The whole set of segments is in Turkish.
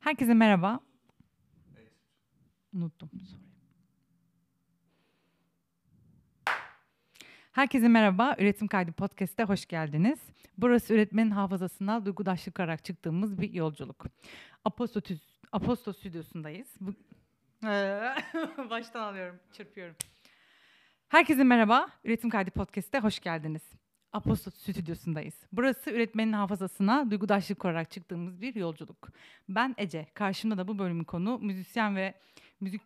Herkese merhaba. Unuttum. Sorry. Herkese merhaba. Üretim Kaydı Podcast'te hoş geldiniz. Burası üretmenin hafızasına duygudaşlık kurarak çıktığımız bir yolculuk. Aposto, Aposto stüdyosundayız. Bu... Baştan alıyorum, çırpıyorum. Herkese merhaba. Üretim Kaydı Podcast'te hoş geldiniz. Aposto stüdyosundayız. Burası üretmenin hafızasına duygudaşlık kurarak çıktığımız bir yolculuk. Ben Ece. Karşımda da bu bölümün konu müzisyen ve müzik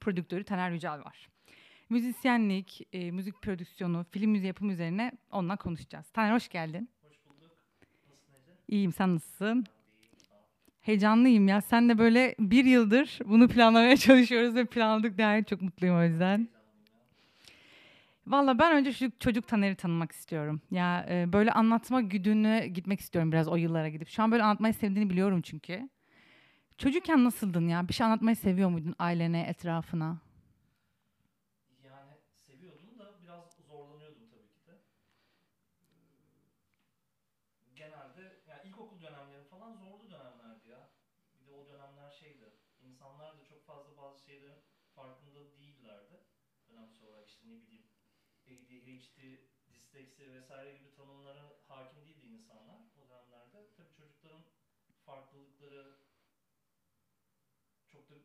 prodüktörü Taner Yücel var. Müzisyenlik, e, müzik prodüksiyonu, film müziği yapım üzerine onunla konuşacağız. Taner hoş geldin. Hoş bulduk. Nasılsın Ece? İyiyim sen nasılsın? Heyecanlıyım ya. Sen de böyle bir yıldır bunu planlamaya çalışıyoruz ve planladık diye çok mutluyum o yüzden. Valla ben önce şu çocuk Taner'i tanımak istiyorum. Ya e, böyle anlatma güdüğüne gitmek istiyorum biraz o yıllara gidip. Şu an böyle anlatmayı sevdiğini biliyorum çünkü. Çocukken nasıldın ya? Bir şey anlatmayı seviyor muydun ailene, etrafına? Yani seviyordum da biraz zorlanıyordum tabii ki de. Ee, Genelde yani ilkokul dönemlerim falan zorlu dönemlerdi ya. Bir de o dönemler şeydi. İnsanlar da çok fazla bazı şeylerin farkında değillerdi. Dönemsel olarak işte ne bileyim ADHD, disleksi vesaire gibi tanımlara hakim değildi insanlar o dönemlerde. Tabii çocukların farklılıkları çok da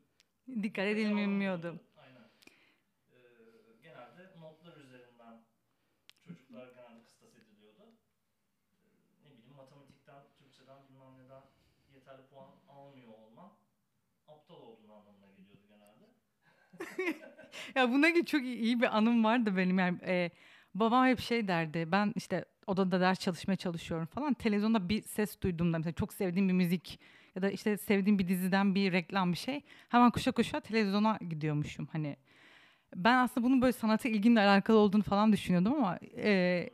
Dikkat edilmiyordu. Aynen. Ee, genelde notlar üzerinden çocuklar genelde kıstas ediliyordu. Ee, ne bileyim matematikten, Türkçeden bilmem neden yeterli puan almıyor olman aptal olduğun anlamına geliyordu genelde. Ya buna çok iyi, iyi bir anım vardı benim. Yani e, babam hep şey derdi. Ben işte odada ders çalışmaya çalışıyorum falan. Televizyonda bir ses duyduğumda mesela çok sevdiğim bir müzik ya da işte sevdiğim bir diziden bir reklam bir şey. Hemen koşa koşa televizyona gidiyormuşum hani. Ben aslında bunun böyle sanata ilgimle alakalı olduğunu falan düşünüyordum ama e,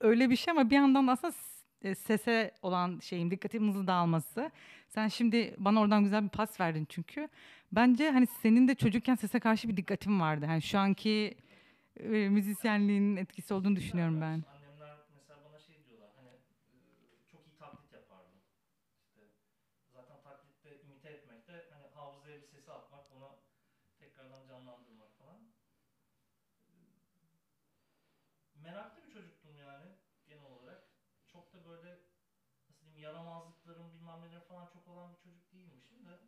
öyle bir şey ama bir yandan da aslında e, sese olan şeyim dikkatim hızlı dağılması. Sen şimdi bana oradan güzel bir pas verdin çünkü. Bence hani senin de çocukken sese karşı bir dikkatin vardı. Hani şu anki e, müzisyenliğin etkisi olduğunu düşünüyorum ben. Annemler mesela bana şey diyorlar hani e, çok iyi taklit yapardım. İşte zaten taklitte imite etmekte hani hafızaya bir sesi atmak onu tekrardan canlandırmak falan. E, Meraklı bir çocuktum yani genel olarak. Çok da böyle nasıl diyeyim yaramazlıklarım bilmem neler falan çok olan bir çocuk değilmişim de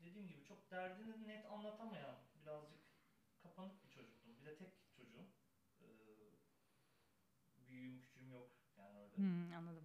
dediğim gibi çok derdini net anlatamayan birazcık kapanık bir çocuktum. Bir de tek çocuğum. Ee, büyüğüm küçüğüm yok yani öyle. Hmm, anladım.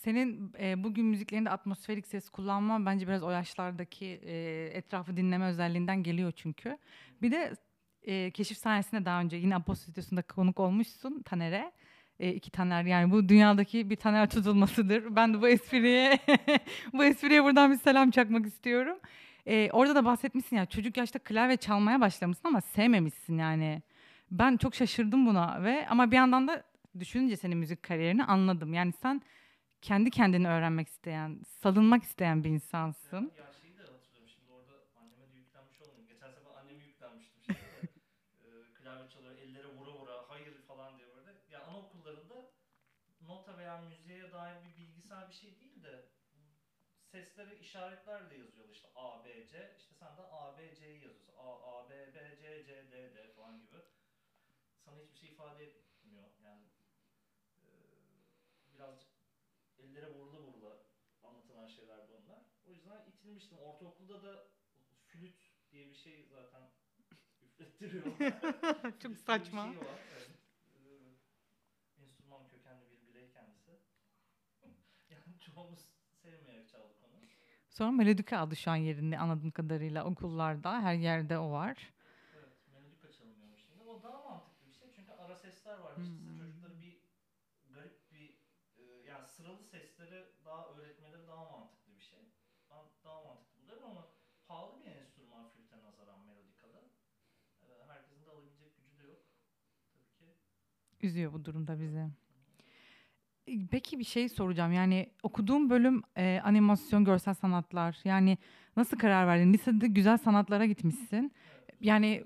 Senin e, bugün müziklerinde atmosferik ses kullanman bence biraz o yaşlardaki e, etrafı dinleme özelliğinden geliyor çünkü. Bir de e, keşif sayesinde daha önce yine Aposto Stüdyosu'nda konuk olmuşsun Taner'e. E, iki Taner yani bu dünyadaki bir Taner tutulmasıdır. Ben de bu espriye bu espriye buradan bir selam çakmak istiyorum. E, orada da bahsetmişsin ya çocuk yaşta klavye çalmaya başlamışsın ama sevmemişsin yani. Ben çok şaşırdım buna ve ama bir yandan da düşününce senin müzik kariyerini anladım. Yani sen kendi kendini öğrenmek isteyen, salınmak isteyen bir insansın. Ya şeyi de hatırlıyorum şimdi orada anneme de yüklenmiş olmayayım. Geçen sefer anneme yüklenmiştim şeyde de. Ee, klavye çalıyor ellere vura vura hayır falan diye böyle. Ya anaokullarında nota veya müziğe dair bir bilgisayar bir şey değil de sesleri işaretlerle yazıyorlar işte A, B, C. İşte sen de A, B, C'yi yazıyorsun. A, A, B, B, C, C, D, D falan gibi. Sana hiçbir şey ifade etmiyor. Birazcık ellere vurula vurula anlatılan şeylerdi onlar. O yüzden itilmiştim. Ortaokulda da flüt diye bir şey zaten diye Çok bir saçma. şey var. Evet. Ee, enstrüman kökenli bir birey kendisi. yani çoğumuz sevmeyerek çaldık onu. Sonra Melodika aldı şu an yerini anladığım kadarıyla okullarda her yerde o var. Evet, melodika çalınıyormuş şimdi. O daha mantıklı bir şey çünkü ara sesler var. İşte Hmm. çocukları bir garip bir e, yani sıralı sesleri daha öğretmeleri daha mantıklı bir şey. Ben daha mantıklı buluyorum ama pahalı bir enstrüman flüte nazaran melodikada. E, herkesin de alabilecek gücü de yok. Tabii ki. Üzüyor bu durumda bizi. E, Peki bir şey soracağım. Yani okuduğum bölüm e, animasyon, görsel sanatlar. Yani nasıl karar verdin? Lisede güzel sanatlara gitmişsin. Evet, Yani.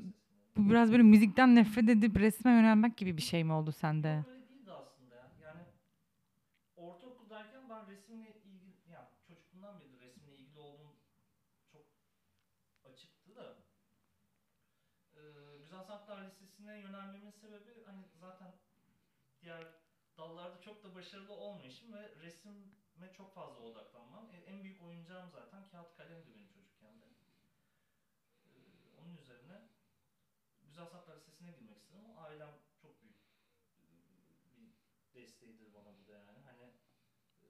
Bu biraz böyle müzikten nefret edip resme yönelmek gibi bir şey mi oldu sende? Çok öyle değildi aslında ya. Yani orta ortaokuldayken ben resimle ilgili, yani çocukluğumdan beri resimle ilgili olduğum çok açıktı da e, Güzel Sanatlar Lisesi'ne yönelmemin sebebi hani zaten diğer dallarda çok da başarılı olmayışım ve resime çok fazla odaklanmam. E, en büyük oyuncağım zaten kağıt kalemdi benim çocukken de. E, onun üzerine Güzel Sanatlar Lisesi'ne girmek istedim ama ailem çok büyük bir desteğidir bana bu da yani. Hani e,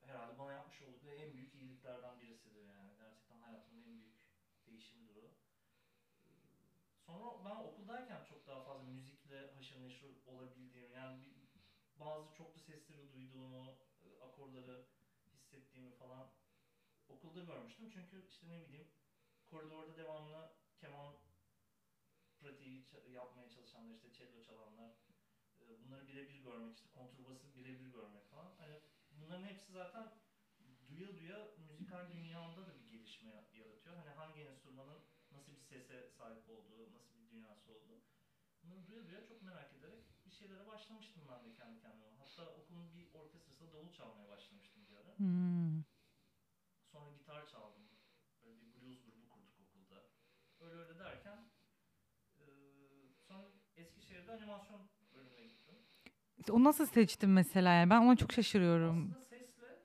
herhalde bana yapmış oldukları en büyük iyiliklerden birisidir yani. Gerçekten hayatımın en büyük değişimidir o. Sonra ben okuldayken çok daha fazla müzikle haşır neşir olabildiğim yani bir, bazı çoklu sesleri duyduğumu, akorları hissettiğimi falan okulda görmüştüm. Çünkü işte ne bileyim koridorda devamlı keman pratiği yapmaya çalışanlar işte cello çalanlar e, bunları birebir görmek işte kontrbası birebir görmek falan. Hani bunların hepsi zaten duya duya müzikal dünyamda da bir gelişme yaratıyor. Hani hangi enstrümanın nasıl bir sese sahip olduğu, nasıl bir dünyası olduğu. Bunları duya duya çok merak ederek bir şeylere başlamıştım ben de kendi kendime. Hatta okulun bir orkestrasında davul çalmaya başlamıştım bir ara. Hmm. Sonra gitar çaldım. Böyle bir blues grubu kurduk okulda. Öyle öyle derken sonra Eskişehir'de animasyon bölümüne gittim. O nasıl seçtin mesela? Yani ben ona çok şaşırıyorum. Aslında sesle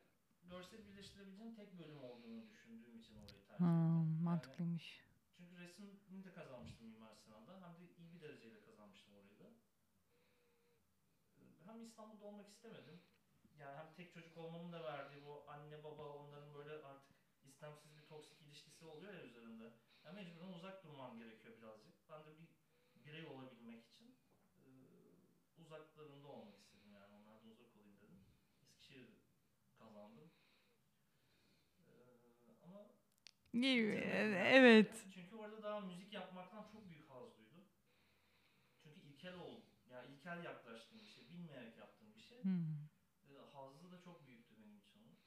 görsel birleştirebileceğim tek bölüm olduğunu düşündüğüm için orayı tercih ettim. Hmm, Yani mantıklıymış. çünkü resmini de kazanmıştım Mimar Sinan'da. Hem de iyi bir dereceyle kazanmıştım orayı da. Ee, Hem İstanbul'da olmak istemedim. Yani hem tek çocuk olmamın da verdiği bu anne baba onların böyle artık istemsiz bir toksik ilişkisi oluyor ya üzerinde. Yani mecburen uzak durmam gerekiyor birazcık. Ben de bir birey olabilmek için e, uzaklarında olmak istedim yani onlardan uzak olayım dedim. Eskişehir kazandım. Ee, ama Evet. çünkü orada daha müzik yapmaktan çok büyük haz duydum. Çünkü ilkel ol, yani ilkel yaklaştığım bir şey, bilmeyerek yaptığım bir şey. Hmm. E, hazzı da çok büyüktü benim için.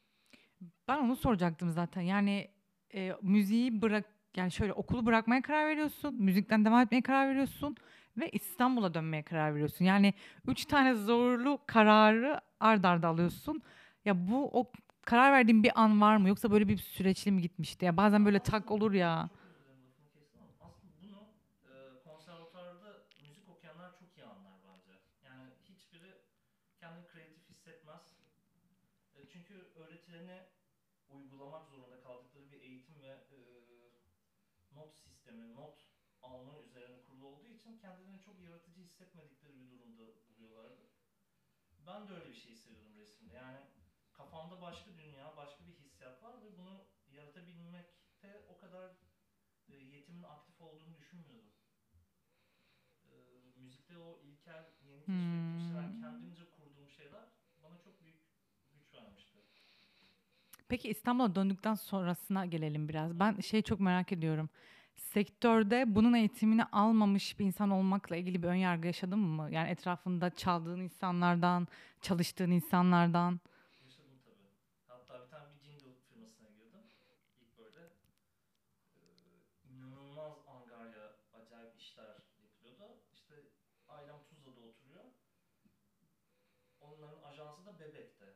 Ben onu soracaktım zaten. Yani e, müziği bırak yani şöyle okulu bırakmaya karar veriyorsun, müzikten devam etmeye karar veriyorsun ve İstanbul'a dönmeye karar veriyorsun. Yani üç tane zorlu kararı ard arda alıyorsun. Ya bu o karar verdiğin bir an var mı yoksa böyle bir süreçli mi gitmişti? Ya bazen böyle tak olur ya. E. E, uygulamak zorunda kaldıkları bir eğitim ve e, not sistemi, not alma üzerine kurulu olduğu için kendilerini çok yaratıcı hissetmedikleri bir durumda buluyorlardı. Ben de öyle bir şey hissediyorum resimde. Yani kafamda başka dünya, başka bir hissiyat var ve bunu yaratabilmekte o kadar e, yetimin aktif olduğunu düşünmüyordum. E, müzikte o ilkel, yeni keşfettiğim şeyler, Hmm. kendimce kurduğum şeyler bana çok büyük güç vermişti. Peki İstanbul'a döndükten sonrasına gelelim biraz. Ben şey çok merak ediyorum. Sektörde bunun eğitimini almamış bir insan olmakla ilgili bir önyargı yaşadın mı? Yani etrafında çaldığın insanlardan, çalıştığın insanlardan. Yaşadım tabii. Hatta bir tane bir jingle firmasına girdim. İlk böyle e, inanılmaz angarya, acayip işler yapılıyordu. İşte ailem Tuzla'da oturuyor. Onların ajansı da Bebek'te.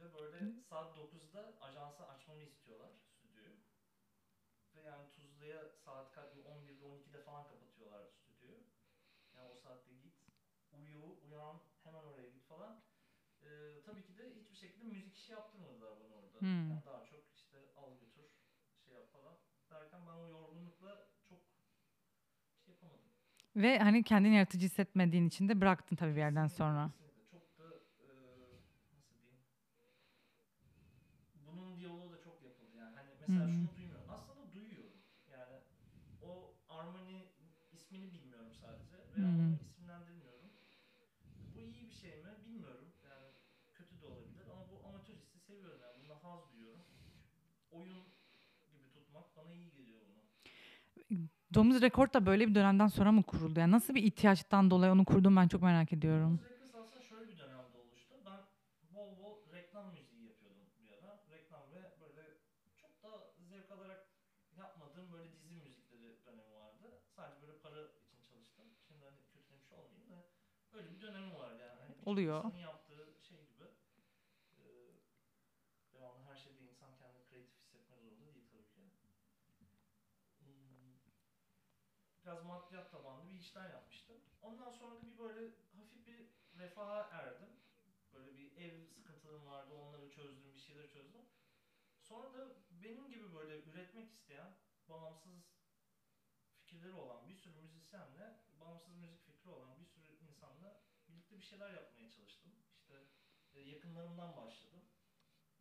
Ve böyle saat 9'da ajansı açmamı istiyorlar stüdyoyu. Ve yani Tuzla'ya saat kaç 11'de 12'de falan kapatıyorlar stüdyoyu. Yani o saatte git, uyu, uyan, hemen oraya git falan. Ee, tabii ki de hiçbir şekilde müzik işi yaptırmadılar bana orada. Hmm. Yani daha çok işte al götür, şey yap falan. Derken ben o yorgunlukla çok şey yapamadım. Ve hani kendini yaratıcı hissetmediğin için de bıraktın tabii bir yerden sonra. kesinlikle. Çok da e, nasıl diyeyim? Bunun diyaloğu da çok yapıldı yani. Hani mesela Hı. şunu duymuyorum. Aslında duyuyorum. Yani o armoni ismini bilmiyorum sadece ve Hı. onu isimlendirmiyorum. Bu iyi bir şey mi bilmiyorum. Yani kötü de olabilir ama bu amatör hissi seviyorum yani. Bunda haz duyuyorum. Oyun gibi tutmak bana iyi geliyor bunu. Domuz Rekord da böyle bir dönemden sonra mı kuruldu? Yani nasıl bir ihtiyaçtan dolayı onu kurdun ben çok merak ediyorum. Domuz Records aslında şöyle bir dönemde oluştu. Ben bol bol reklam müziği yapıyordum bir ara. Reklam ve böyle çok da zevk alarak yapmadığım böyle dizi müzikleri dönemi vardı. Sadece böyle para için çalıştım. Şimdi hani kötülemiş olmayayım da öyle bir dönemim vardı yani. Hani Oluyor. İnsanın yaptığı şey gibi. E, devamlı her şeyde insan kendini kreatif hissetmek zorunda değil tabii ki. Hmm, Biraz maddiyat tabanlı bir işler yapmıştım. Ondan sonra da bir böyle hafif bir refaha erdim. Böyle bir ev sıkıntılarım vardı. Onları çözdüm, bir şeyler çözdüm. Sonra da benim gibi böyle üretmek isteyen, bağımsız fikirleri olan bir sürü müzisyenle, bağımsız müzik fikri olan bir sürü bir şeyler yapmaya çalıştım. İşte e, yakınlarımdan başladım.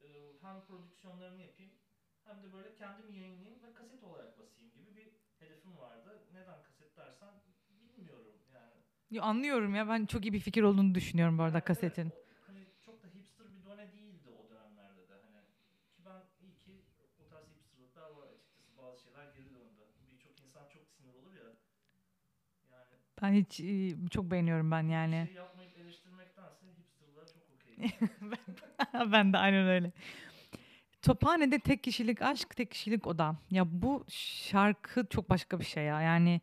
E, Hem prodüksiyonlarını yapayım hem de böyle kendim yayınlayayım ve kaset olarak basayım gibi bir hedefim vardı. Neden kaset dersen bilmiyorum yani. Yo, anlıyorum ya ben çok iyi bir fikir olduğunu düşünüyorum bu arada Yani kasetin. evet, o- hani çok da hipster bir done değildi o dönemlerde de hani. Ki ben iyi ki o tarz hipsterlıklar var açıkçası. Bazı şeyler geri döndü. Birçok insan çok sinir olur ya. Yani Ben hiç e, çok beğeniyorum ben yani. şey yapmayıp eleştirmektense hipsterlığa çok okey. ben de aynen öyle. Tophane'de tek kişilik aşk, tek kişilik oda. Ya bu şarkı çok başka bir şey ya. Yani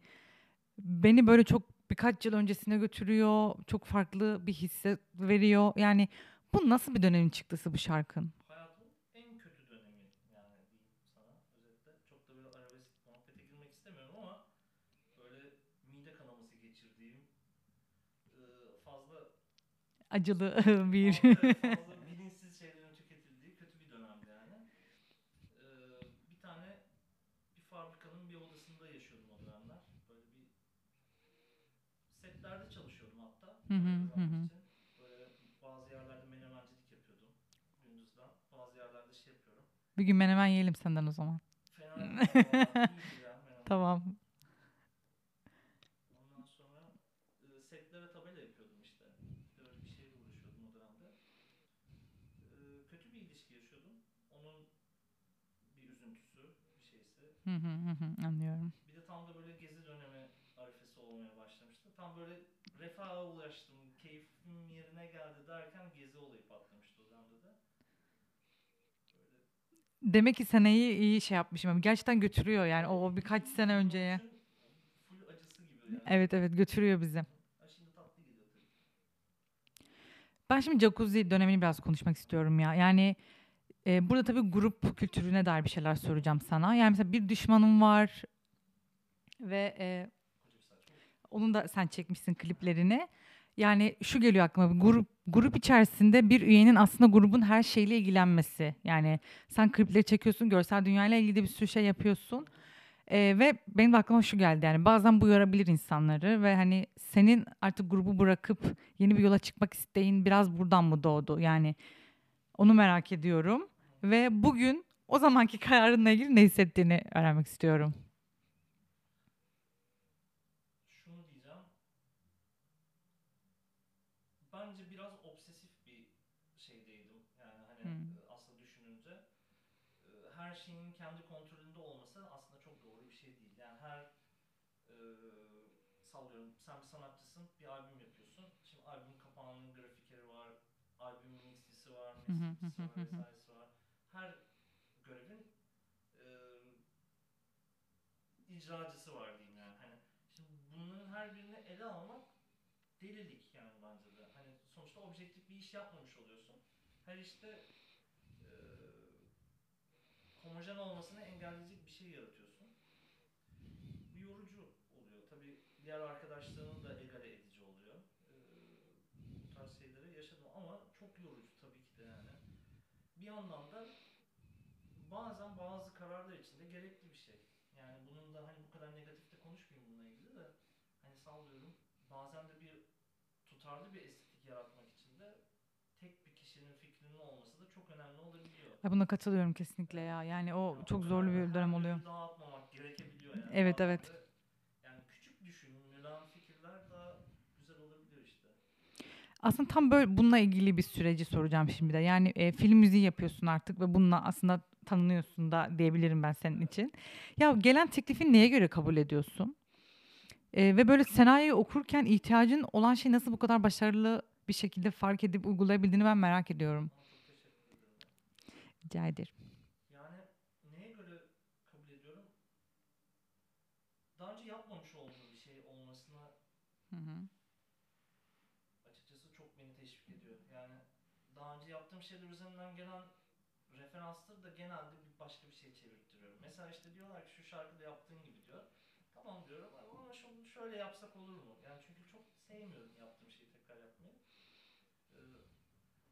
beni böyle çok birkaç yıl öncesine götürüyor. Çok farklı bir hisse veriyor. Yani bu nasıl bir dönemin çıktısı bu şarkın? Hayatımın en kötü dönemi yani diyeyim sana özetle. Çok da böyle arabesk muhabbete girmek istemiyorum ama böyle mide kanaması geçirdiğim e, fazla Acılı bir... fazla, bilinçsiz şeylerin tüketildiği kötü bir dönemdi yani. Ee, bir tane bir fabrikanın bir odasında yaşıyordum o dönemler. Böyle bir setlerde çalışıyordum hatta. Hı hı. Böyle bazı yerlerde menemencilik yapıyordum gündüzden. Bazı yerlerde şey yapıyorum. bir gün menemen yiyelim senden o zaman. Fena değil. vallahi menemen. Tamam. Ondan sonra e, setlere tabela yapıyordum işte. Böyle bir şeyle uğraşıyordum o dönemde. E, kötü bir ilişki yaşıyordum. Onun bir üzüntüsü, bir şeysi. Hı hı Anlıyorum. Bir de tam da böyle gezi dönemi arifesi olmaya başlamıştı. Tam böyle refaha ulaştım, keyfim yerine geldi derken gezi olayı patlamıştı o dönemde de. Böyle Demek ki seneyi iyi şey yapmışım. Gerçekten götürüyor yani o, birkaç sene önceye. Full acısı gibi yani. Evet evet götürüyor bizi. Ben şimdi jacuzzi dönemini biraz konuşmak istiyorum ya. Yani e, burada tabii grup kültürüne dair bir şeyler soracağım sana. Yani mesela bir düşmanım var ve e, onun da sen çekmişsin kliplerini. Yani şu geliyor aklıma grup grup içerisinde bir üyenin aslında grubun her şeyle ilgilenmesi. Yani sen klipleri çekiyorsun, görsel dünyayla ilgili de bir sürü şey yapıyorsun. E, ve benim de aklıma şu geldi yani bazen bu yorabilir insanları ve hani senin artık grubu bırakıp yeni bir yola çıkmak isteğin biraz buradan mı doğdu? Yani onu merak ediyorum ve bugün o zamanki kararınla ilgili ne hissettiğini öğrenmek istiyorum. şunu diyeceğim. Bence biraz obsesif bir şeydeydim. Yani hani Hmm. e, aslında düşününce e, her şeyin kendi kontrolünde olması aslında çok doğru bir şey değil. Yani her e, sallıyorum sen bir sanatçısın, bir albüm yapıyorsun. Şimdi albüm kapağının grafikeri var, albüm mixlisi var, Hı hı, mixlisi hı var, hı, hı vesairesi var. Her görevin e, icracısı var diyeyim yani. Hani şimdi bunların her birini ele almak delilik yani bence de. Hani sonuçta objektif bir iş yapmamış oluyorsun. Her işte e, homojen olmasını engelleyecek bir şey yaratıyorsun. Bu yorucu oluyor. Tabi diğer arkadaşlarının da egale edici tarz şeyleri yaşadım ama çok yorucu tabii ki de yani. Bir yandan da bazen bazı kararlar içinde gerekli bir şey. Yani bunun da hani bu kadar negatif de konuşmayayım bununla ilgili de hani sallıyorum bazen de bir tutarlı bir estetik yaratmak için de tek bir kişinin fikrinin olması da çok önemli olabiliyor. Ay buna katılıyorum kesinlikle ya. Yani o Yani çok zorlu bir dönem oluyor. dağıtmamak gerekebiliyor yani. Evet, Bazen evet. de Yani küçük düşünülen fikirler daha güzel olabiliyor işte. Aslında tam böyle bununla ilgili bir süreci soracağım şimdi de. Yani e, film müziği yapıyorsun artık ve bununla aslında tanınıyorsun da diyebilirim ben senin için. Ya gelen teklifi neye göre kabul ediyorsun? E, ve böyle senaryoyu okurken ihtiyacın olan şey nasıl bu kadar başarılı bir şekilde fark edip uygulayabildiğini ben merak ediyorum. Rica ederim. Yani neye göre kabul ediyorum? Daha önce yapmamış olduğum bir şey olmasına Hı hı. açıkçası çok beni teşvik daha önce yaptığım şeyler üzerinden gelen referansları da genelde bir başka bir şey çevirttiriyorum. Mesela işte diyorlar ki şu şarkıda yaptığın gibi diyor. Tamam diyorum ama şunu şöyle yapsak olur mu? Yani çünkü çok sevmiyorum yaptığım şeyi tekrar yapmayı. Ee,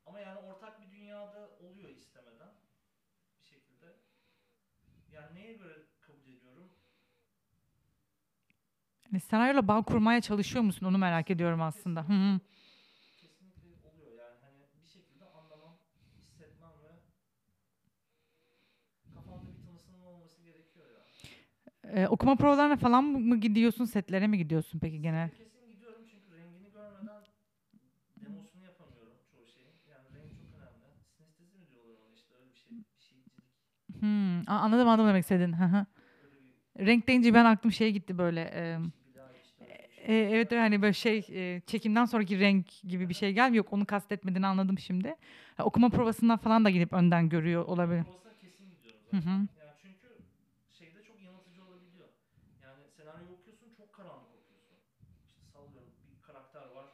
ama yani ortak bir dünyada oluyor istemeden bir şekilde. Yani neye göre kabul ediyorum? Yani senaryoyla bağ kurmaya çalışıyor musun? Onu merak ediyorum aslında. Hı hı. Kesinlikle oluyor yani hani bir şekilde anlamam, hissetmem ve kafamda bir tınısının olması gerekiyor ya. Ee, okuma provalarına falan mı gidiyorsun? Setlere mi gidiyorsun peki genel? Kesin gidiyorum çünkü rengini görmeden demosunu yapamıyorum çoğu şeyin. Yani renk çok önemli. Sinestezi mi diyorlar ona işte öyle bir şey, bir şeycilik. Hmm, a- anladım anladım demek istedin. Öyle Renk deyince ben aklım şeye gitti böyle. e, öyle bir şey. e, evet evet, hani böyle şey e, çekimden sonraki renk gibi bir şey gelmiyor. Yok onu kastetmediğini anladım şimdi. Ha, okuma provasından falan da gidip önden görüyor olabilir. Provasına kesin gidiyorum Hı zaten. hı. Yani çünkü şeyde çok yanıltıcı olabiliyor. Yani senaryo okuyorsun çok karanlık okuyorsun. İşte sallıyorum bir karakter var.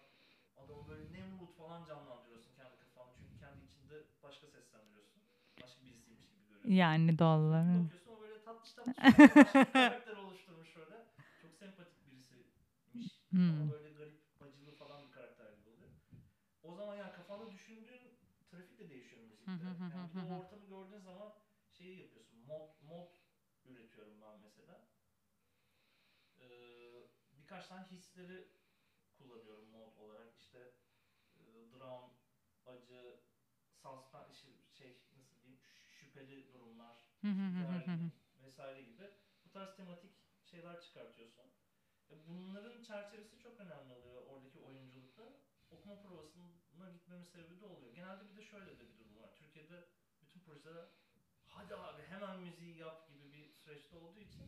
Adamı böyle Nemrut falan canlandırıyorsun kendi kafanda. Çünkü kendi içinde başka seslendiriyorsun. Başka birisiymiş gibi görüyorsun. Yani doğal olarak. bakıyorsun o böyle tatlış tatlış bir karakter oluşturmuş öyle. Çok sempatik birisiymiş. Hmm. Ama böyle garip, bacılı falan bir karakter gibi oluyor. O zaman yani kafanda düşündüğün trafik de değişiyor müzikte. Yani bir de ortamı gördüğün zaman şeyi yapıyorsun. Mod, mod üretiyorum ben mesela. Ee, birkaç tane hisleri kullanıyorum mod olarak. İşte e, dram, acı, suspense, şey nasıl diyeyim, ş- şüpheli durumlar, vesaire gibi bu tarz tematik şeyler çıkartıyorsun. E bunların çerçevesi çok önemli oluyor oradaki oyunculukta. Okuma provasına gitmemin sebebi de oluyor. Genelde bir de şöyle de bir durum var. Türkiye'de bütün projeler hadi abi hemen müziği yap gibi bir süreçte olduğu için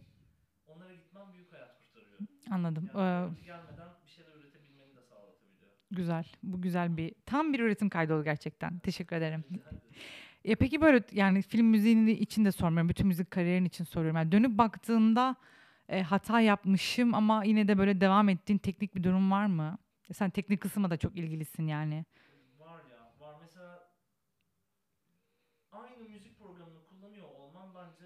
onlara gitmem büyük hayat kurtarıyor. Anladım. Yani Ee, gelmeden bir şeyler üretebilmeni de sağlatabiliyor. güzel. Bu güzel bir tam bir üretim kaydı oldu gerçekten. Teşekkür ederim. E peki böyle yani film müziğinin için de sormuyorum. Bütün müzik kariyerin için soruyorum. Yani dönüp baktığında e, hata yapmışım ama yine de böyle devam ettiğin teknik bir durum var mı? E, Sen teknik kısma da çok ilgilisin yani. Var ya, var. Mesela aynı müzik programını kullanıyor olman bence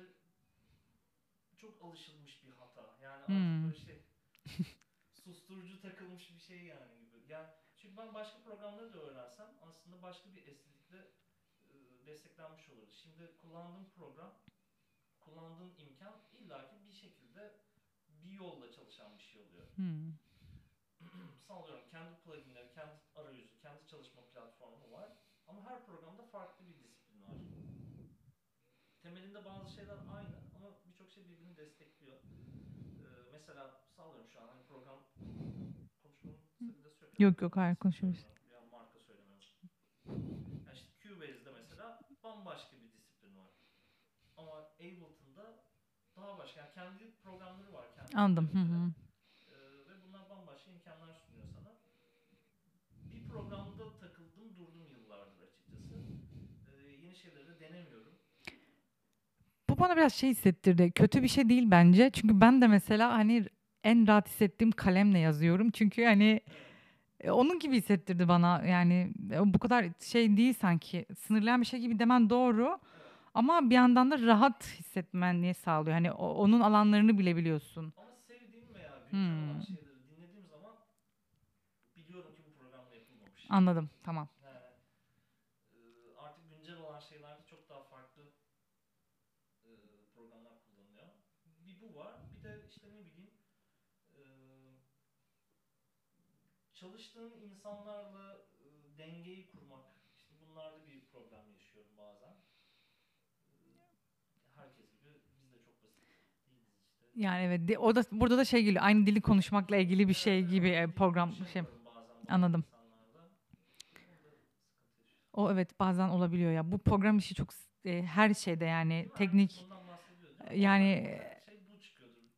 çok alışılmış bir hata. Yani artık Hmm. böyle şey susturucu takılmış bir şey yani gibi. Yani çünkü ben başka programları da öğrensem aslında başka bir estetikle desteklenmiş olurdu. Şimdi kullandığım program, kullandığın imkan illaki bir şekilde bir yolla çalışan bir şey oluyor. Hmm. Sallıyorum kendi pluginleri, kendi arayüzü, kendi çalışma platformu var. Ama her programda farklı bir disiplin var. Temelinde bazı şeyler aynı ama birçok şey birbirini destekliyor. Ee, mesela sallıyorum şu an hani program konuşmanın. Yok, yok, hayır, konuşuyoruz. Bir an marka söylemem. Yani işte Cubase'de mesela bambaşka bir disiplin var. Ama Ableton'da daha başka. Yani kendi programları var. Kendi Anladım. Hı hı. Ve bunlar bambaşka imkanlar sunuyor sana. Bir programda takıldım durdum yıllardır açıkçası. Ee, yeni şeyleri de denemiyorum. Bu bana biraz şey hissettirdi. Kötü bir şey değil bence. Çünkü ben de mesela hani en rahat hissettiğim kalemle yazıyorum. Çünkü hani e, onun gibi hissettirdi bana. Yani e, bu kadar şey değil sanki. Sınırlayan bir şey gibi demen doğru. Ama bir yandan da rahat hissetmeni sağlıyor. Hani o- onun alanlarını bilebiliyorsun. Ama sevdiğim veya Hmm. şeyleri dinlediğim zaman biliyorum ki bu programda yapılmamış. Anladım. Tamam. Yani e, artık güncel olan şeylerde çok daha farklı e, programlar kullanılıyor. Bir bu var. Bir de işte ne bileyim e, çalıştığın insanlarla e, dengeyi kurmak. İşte bunlarda bir problem yaşıyorum bazen. E, herkes gibi biz de çok basit değiliz işte. Yani evet. O da burada da şey geliyor. Aynı dili konuşmakla ilgili bir şey gibi e, program şey. bazı Anladım. O evet bazen olabiliyor ya. Bu program işi çok e, her şeyde yani teknik mi? yani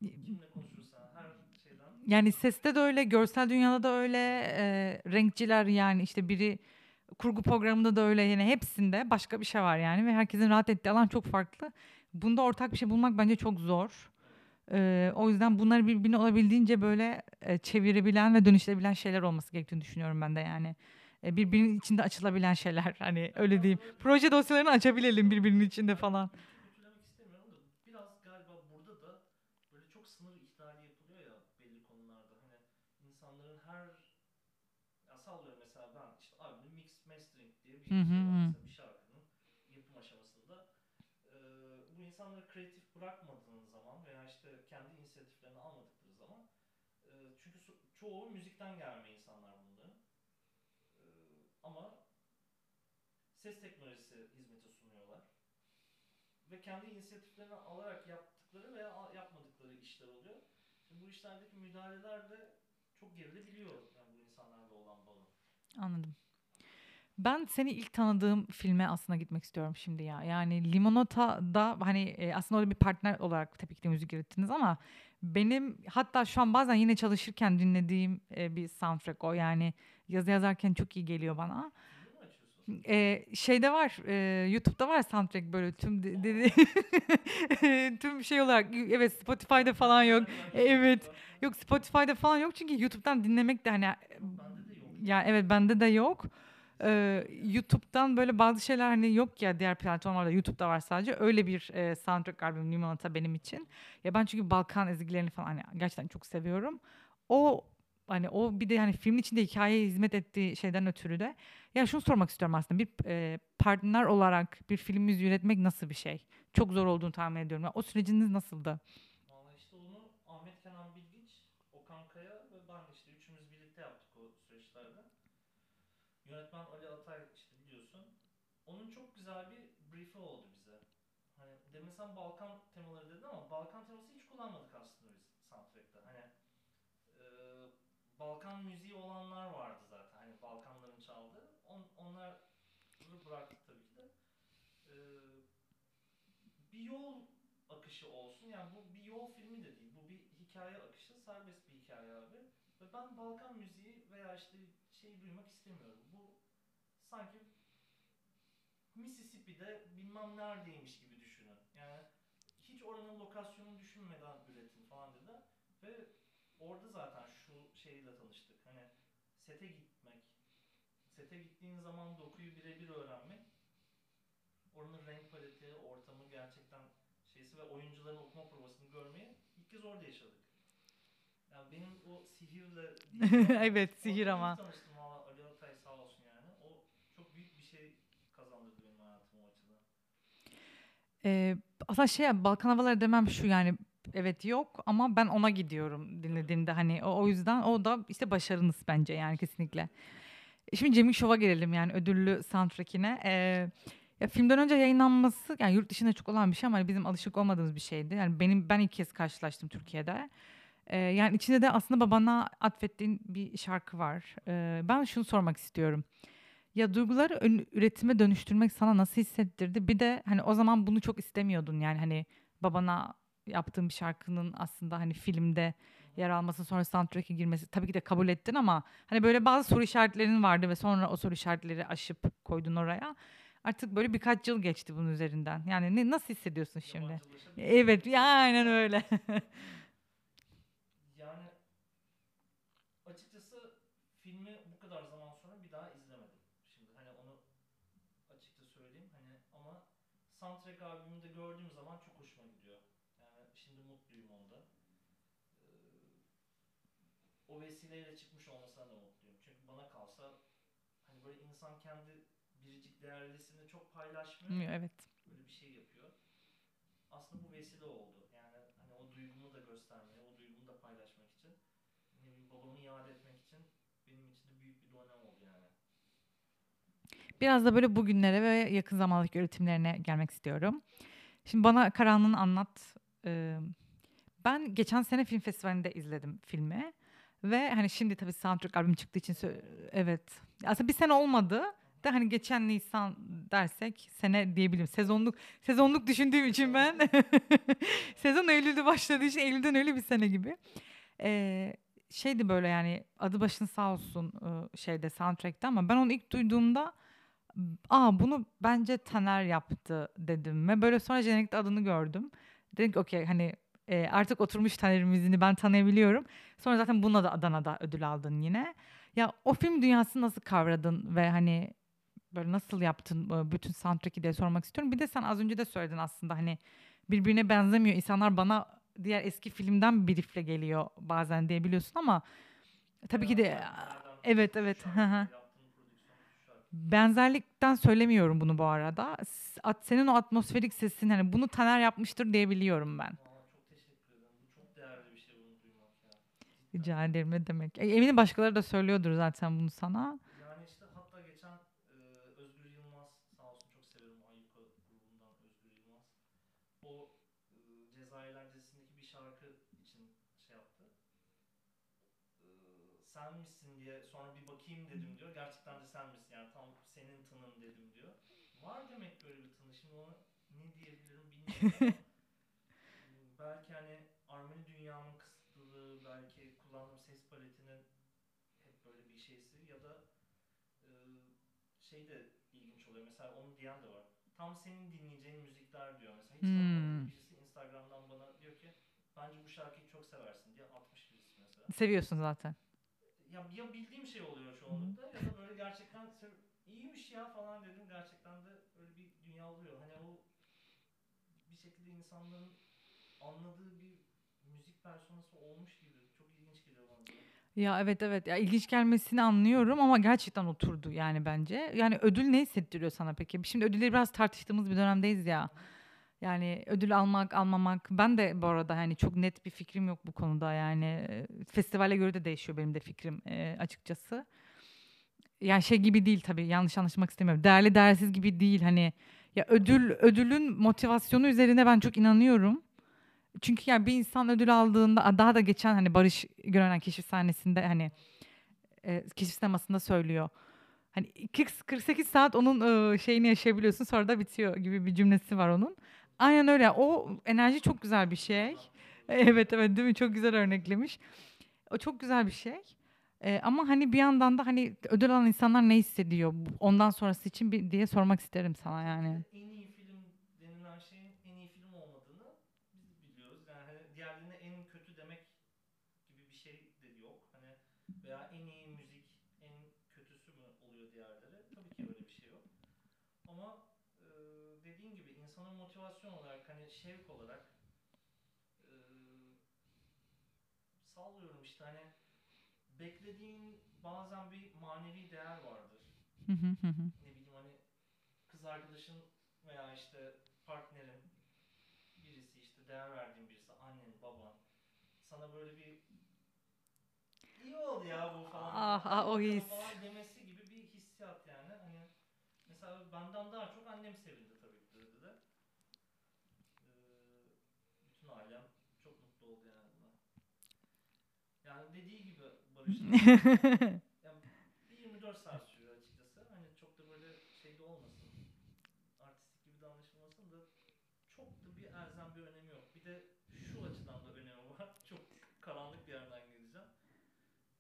şey her şeyden. yani seste de öyle, görsel dünyada da öyle, e, renkçiler yani işte biri kurgu programında da öyle yani hepsinde başka bir şey var yani ve herkesin rahat ettiği alan çok farklı. Bunda ortak bir şey bulmak bence çok zor. E, o yüzden bunları birbirine olabildiğince böyle e, çevirebilen ve dönüştürebilen şeyler olması gerektiğini düşünüyorum ben de yani. e, birbirinin içinde açılabilen şeyler hani öyle diyeyim. Proje dosyalarını açabilelim birbirinin içinde falan. Hı hı şey hı. bir şarkının yapım aşamasında. Ee, bu insanları kreatif bırakmadığın zaman veya işte kendi inisiyatiflerini almadıkları zaman e, çünkü çoğu müzikten gelme insanlar bunların. Ee, ama ses teknolojisi hizmeti sunuyorlar. Ve kendi inisiyatiflerini alarak yaptıkları veya yapmadıkları işler oluyor. Şimdi bu işlerdeki müdahaleler de çok gerilebiliyor yani bu insanlarla olan bağı. Anladım. Ben seni ilk tanıdığım filme aslında gitmek istiyorum şimdi ya. Yani Limonata'da hani e, aslında orada bir partner olarak tabii ki de müzik ürettiniz ama benim hatta şu an bazen yine çalışırken dinlediğim e, bir soundtrack o. Yani yazı yazarken çok iyi geliyor bana. Filmi mi açıyorsun? E, şeyde var e, YouTube'da var soundtrack böyle tüm de- tüm şey olarak evet Spotify'da falan yok. Evet. Yok Spotify'da falan yok çünkü YouTube'dan dinlemek de hani ya evet bende de yok. Ee, YouTube'dan böyle bazı şeyler hani yok ya diğer platformlarda YouTube'da var sadece. Öyle bir e, soundtrack albüm Limonata benim için. Ya ben çünkü Balkan ezgilerini falan hani gerçekten çok seviyorum. O hani o bir de hani filmin içinde hikayeye hizmet ettiği şeyden ötürü de ya şunu sormak istiyorum aslında bir e, partner olarak bir film müziği üretmek nasıl bir şey? Çok zor olduğunu tahmin ediyorum. Ya, o süreciniz nasıldı? Valla işte onu Ahmet Kenan Bilgiç, Okan Kaya ve ben işte üçümüz birlikte yaptık o süreçlerde. Yönetmen Ali Atay işte biliyorsun. Onun çok güzel bir brief'i oldu bize. Hani demin sen Balkan temaları dedin ama Balkan teması hiç kullanmadık aslında biz soundtrack'ta. Hani e, Balkan müziği olanlar vardı zaten. Hani Balkanların çaldığı. On, onları bıraktık tabii ki de. E, bir yol akışı olsun. Yani bu bir yol filmi de değil. Bu bir hikaye akışı. Serbest bir hikaye abi. Ve ben Balkan müziği veya işte şey duymak istemiyorum. Sanki Mississippi'de bilmem neredeymiş gibi düşünün. Yani hiç oranın lokasyonunu düşünmeden üretin falan dedi. Ve orada zaten şu şeyle tanıştık. Hani sete gitmek, sete gittiğin zaman dokuyu birebir öğrenmek, oranın renk paleti, ortamı gerçekten şeysi ve oyuncuların okuma provasını görmeyi ilk kez orada yaşadık. Yani benim o sihirle Evet, sihir ama. tanıştım valla Ali Atay sağ olsun yani. O çok büyük bir şey kazandırdı benim hayatıma o açıdan. Ee, aslında şey Balkan havaları demem şu yani evet yok ama ben ona gidiyorum dinlediğimde hani o, o yüzden o da işte başarınız bence yani kesinlikle. E Şimdi Cemil Şov'a gelelim yani ödüllü soundtrack'ine. Ee, ya filmden önce yayınlanması yani yurt dışında çok olan bir şey ama hani bizim alışık olmadığımız bir şeydi. Yani benim ben ilk kez karşılaştım Türkiye'de. Ee, yani içinde de aslında babana atfettiğin bir şarkı var. Ee, ben şunu sormak istiyorum. Ya duyguları ön- üretime dönüştürmek sana nasıl hissettirdi? Bir de hani o zaman bunu çok istemiyordun yani hani babana yaptığın bir şarkının aslında hani filmde yer alması sonra soundtrack'e girmesi tabii ki de kabul ettin ama hani böyle bazı soru işaretlerin vardı ve sonra o soru işaretleri aşıp koydun oraya. Artık böyle birkaç yıl geçti bunun üzerinden. Yani ne, nasıl hissediyorsun şimdi? Evet, ya aynen öyle. Yani açıkçası filmi bu kadar zaman sonra bir daha izlemedim. Şimdi hani onu açıkça söyleyeyim hani ama soundtrack albümünde gördüğüm zaman çok hoşuma gidiyor. Yani şimdi mutluyum onda. Ee, o vesileyle çıkmış olmasına da mutluyum. Çünkü bana kalsa hani böyle insan kendi biricik değerlisini çok paylaşmıyor. evet. böyle bir şey yapıyor. Aslında bu vesile oldu. Yani hani o duygumu da göstermeye, o duygumu da paylaşmak için, ne bileyim babamı yad etmek için benim için de büyük bir dönem oldu yani. Biraz da böyle bugünlere ve yakın zamandaki üretimlerine gelmek istiyorum. Şimdi bana Karanlığını anlat. Ee, ben geçen sene film festivalinde izledim filmi. Ve hani şimdi tabii soundtrack albüm çıktığı için evet. Aslında bir sene olmadı. Da hani geçen Nisan dersek sene diyebilirim. Sezonluk sezonluk düşündüğüm için ben sezon Eylül'de başladığı için Eylül'den öyle bir sene gibi. Ee, şeydi böyle yani adı başın sağ olsun şeyde soundtrack'te ama ben onu ilk duyduğumda aa bunu bence Taner yaptı dedim ve böyle sonra jenerikte adını gördüm. Dedim ki okey hani e, artık oturmuş Taner'in ben tanıyabiliyorum. Sonra zaten bununla da Adana'da ödül aldın yine. Ya o film dünyasını nasıl kavradın ve hani böyle nasıl yaptın e, bütün soundtrack'i diye sormak istiyorum. Bir de sen az önce de söyledin aslında hani birbirine benzemiyor. İnsanlar bana diğer eski filmden bir geliyor bazen diye biliyorsun ama tabii ki de evet evet. şu hı hı. şarkı, yaptığın prodüksiyon şu şarkı. Benzerlikten söylemiyorum bunu bu arada. Senin o atmosferik sesin hani bunu Taner yapmıştır diye biliyorum ben. Şey. Rica ederim ne demek. E, Eminim başkaları da söylüyordur zaten bunu sana. Yani işte hatta geçen e, Özgür Yılmaz sağ olsun çok severim Ayyuka grubundan Özgür Yılmaz. O e, Cezayirler dizisindeki bir şarkı için şey yaptı. E, sen misin diye sonra bir bakayım dedim diyor. Gerçekten de sen misin senin tının dedim diyor. Var demek böyle bir tını. Şimdi ona ne diyebilirim bilmiyorum e, belki hani armoni dünyamın kısıtlılığı, belki kullandığım ses paletinin hep böyle bir şeysi ya da e, şey de ilginç oluyor. Mesela onu diyen de var. Tam senin dinleyeceğin müzikler diyor. Mesela hiç Hmm. birisi Instagram'dan bana diyor ki bence bu şarkıyı çok seversin diye atmış birisi mesela. Seviyorsun zaten. Ya, ya bildiğim şey oluyor çoğunlukla ya da böyle gerçekten iyiymiş ya falan dedim. Gerçekten de öyle bir dünya oluyor. Hani o bir şekilde insanların anladığı bir müzik personası olmuş gibi. Çok ilginç geliyor bana. Ya evet evet ya ilginç gelmesini anlıyorum ama gerçekten oturdu yani bence. Yani ödül ne hissettiriyor sana peki? Şimdi ödülleri biraz tartıştığımız bir dönemdeyiz ya. Yani ödül almak, almamak. Ben de bu arada hani çok net bir fikrim yok bu konuda yani. e, Festivale göre de değişiyor benim de fikrim e, açıkçası. Yani şey gibi değil tabii yanlış anlaşılmak istemiyorum. Değerli değersiz gibi değil hani. Ya ödül ödülün motivasyonu üzerine ben çok inanıyorum. Çünkü yani bir insan ödül aldığında daha da geçen hani Barış Görenen keşif sahnesinde hani e, keşif sinemasında söylüyor. Hani 40, 48 saat onun e, şeyini yaşayabiliyorsun sonra da bitiyor gibi bir cümlesi var onun. Aynen öyle. O enerji çok güzel bir şey. Evet evet değil mi? Çok güzel örneklemiş. O çok güzel bir şey. E, ama hani bir yandan da hani ödül alan insanlar ne hissediyor ondan sonrası için bir diye sormak isterim sana yani. En iyi film denilen şeyin en iyi film olmadığını biliyoruz. Yani hani diğerlerine en kötü demek gibi bir şey de yok. Hani veya en iyi müzik en kötüsü mü oluyor diğerleri? Tabii ki öyle bir şey yok. Ama e, dediğin gibi insanın motivasyon olarak hani şevk olarak e, sallıyorum işte hani beklediğin bazen bir manevi değer vardır ne bileyim hani kız arkadaşın veya işte partnerin birisi işte değer verdiğin birisi annen baban sana böyle bir iyi ol ya bu falan Ah, ah, o his. falan demesi gibi bir hissiyat yani hani mesela benden daha çok annem sevindi tabii ki de de. Ee, bütün ailem çok mutlu oldu yani buna. Yani dediği gibi Yani bir 24 saat sürüyor açıkçası. Hani çok da böyle şey de olmasın. Artistik gibi de anlaşılmasın da çok da bir elzem bir önemi yok. Bir de şu açıdan da önemi var. Çok karanlık bir yerden geleceğim.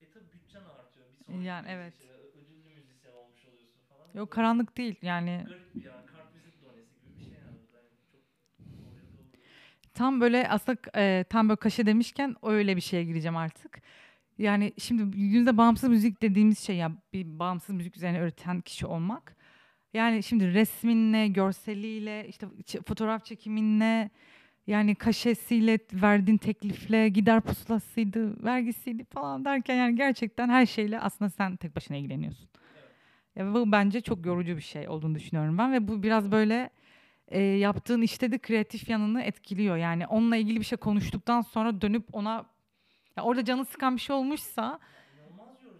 E tabi bütçen artıyor. Bir sonraki Yani evet. şeye, ödüllü müzisyen olmuş oluyorsun falan. Yok Böyle karanlık değil yani. Garip bir yani kartvizit donesi gibi bir şey yani. Yani çok oraya doğru. Tam böyle aslında e, tam böyle kaşe demişken öyle bir şeye gireceğim artık. Yani şimdi günümüzde bağımsız müzik dediğimiz şey ya bir bağımsız müzik üzerine öğreten kişi olmak. Yani şimdi resminle, görseliyle, işte fotoğraf çekiminle, yani kaşesiyle, verdiğin teklifle, gider pusulasıydı, vergisiydi falan derken yani gerçekten her şeyle aslında sen tek başına ilgileniyorsun. Ya bu bence çok yorucu bir şey olduğunu düşünüyorum ben ve bu biraz böyle e, yaptığın işte de kreatif yanını etkiliyor. Yani onunla ilgili bir şey konuştuktan sonra dönüp ona ya orada canı sıkan bir şey olmuşsa zaten.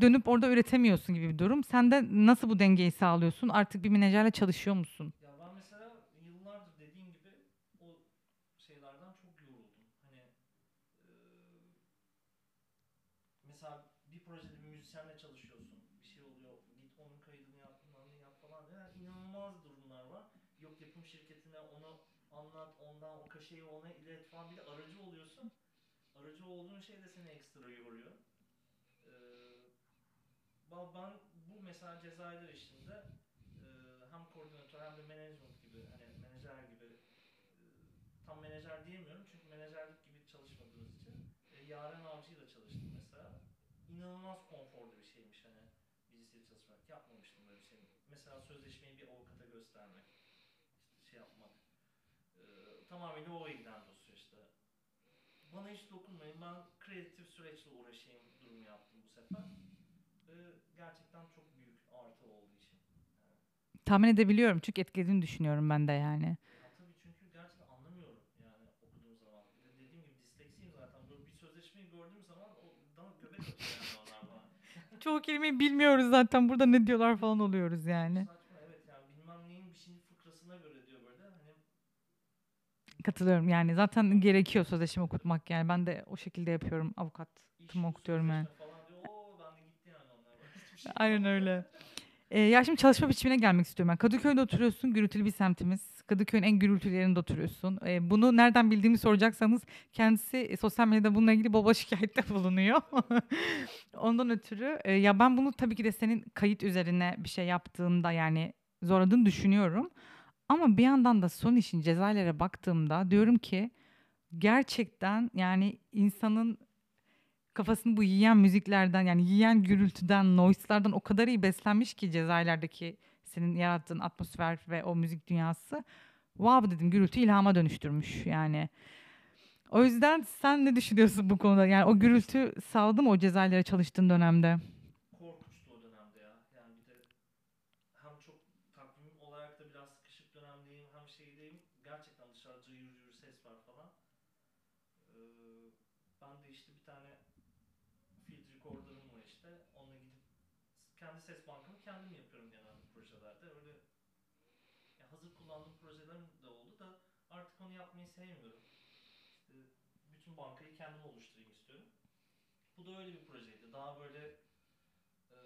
dönüp orada üretemiyorsun gibi bir durum. Sen de nasıl bu dengeyi sağlıyorsun? Artık bir menajerle çalışıyor musun? Ya ben mesela yıllardır dediğin gibi o şeylerden çok yoruldum. Hani eee, mesela bir projede bir müzisyenle çalışıyorsun. Bir şey oluyor. Git onun kaydını yap, ne yap falan. Yani inanılmaz durumlar var. Yok yapım şirketine onu anlat, ondan o kaşeyi ona ilet falan. Bir de aracı oluyorsun. Aracı olduğun şey de seni ekstra yoruyor. Ba- ben bu mesela Cezayirler işinde e, hem koordinatör hem de management gibi hani menajer gibi e, tam menajer diyemiyorum çünkü menajerlik gibi çalışmadığımız için e, Yaren Avcı'yla çalıştım mesela. inanılmaz konforlu bir şeymiş hani bilgisayar çalışmak. Yapmamıştım böyle bir şey. Mesela sözleşmeyi bir avukata göstermek. işte şey yapmak. Ee, tamamıyla o ilgilendi. Bana hiç dokunmayın. Ben kreatif süreçle uğraşayım durumu yaptım bu sefer. Ee, gerçekten çok büyük artı olduğu için. Tahmin edebiliyorum çünkü etkilediğini düşünüyorum ben de yani. Ya tabii çünkü gerçekten anlamıyorum yani okuduğum zaman. Dediğim gibi disleksiyim zaten. Böyle bir sözleşmeyi gördüğüm zaman o bana göbek atıyor yani onlar bana. Çoğu kelimeyi bilmiyoruz zaten burada ne diyorlar falan oluyoruz yani. Saçma evet yani bilmem neyin bir şeyin fıkrasına göre diyor böyle hani Katılıyorum yani zaten gerekiyor sözleşme okutmak yani ben de o şekilde yapıyorum avukat. iş Tım okutuyorum yani. yani şey Aynen öyle. Ee, ya şimdi çalışma biçimine gelmek istiyorum ben. Kadıköy'de oturuyorsun, gürültülü bir semtimiz. Kadıköy'ün en gürültülü yerinde oturuyorsun. Ee, bunu nereden bildiğimi soracaksanız kendisi e, sosyal medyada bununla ilgili baba şikayette bulunuyor. Ondan ötürü e, ya ben bunu tabii ki de senin kayıt üzerine bir şey yaptığında yani zorladığını düşünüyorum. Ama bir yandan da son işin Cezayir'e baktığımda diyorum ki gerçekten yani insanın kafasını bu yiyen müziklerden yani yiyen gürültüden, noise'lardan o kadar iyi beslenmiş ki Cezayir'deki senin yarattığın atmosfer ve o müzik dünyası. Wow dedim gürültü ilhama dönüştürmüş yani. O yüzden sen ne düşünüyorsun bu konuda? Yani o gürültü sağladı mı o Cezayir'e çalıştığın dönemde? korkunçtu o dönemde ya. Yani bir de hem çok takvim olarak da biraz sıkışık dönemdeyim hem şeydeyim. Gerçekten dışarıda cayır cayır ses var falan. Ee, ben de işte bir tane field recorder'ım var işte. Onunla gidip kendi ses bankımı kendim yapıyorum genelde projelerde. Öyle ya hazır kullandığım projelerim de oldu da artık onu yapmayı sevmiyorum. Bütün bankayı kendim oluşturayım istiyorum. Bu da öyle bir projeydi. Daha böyle e,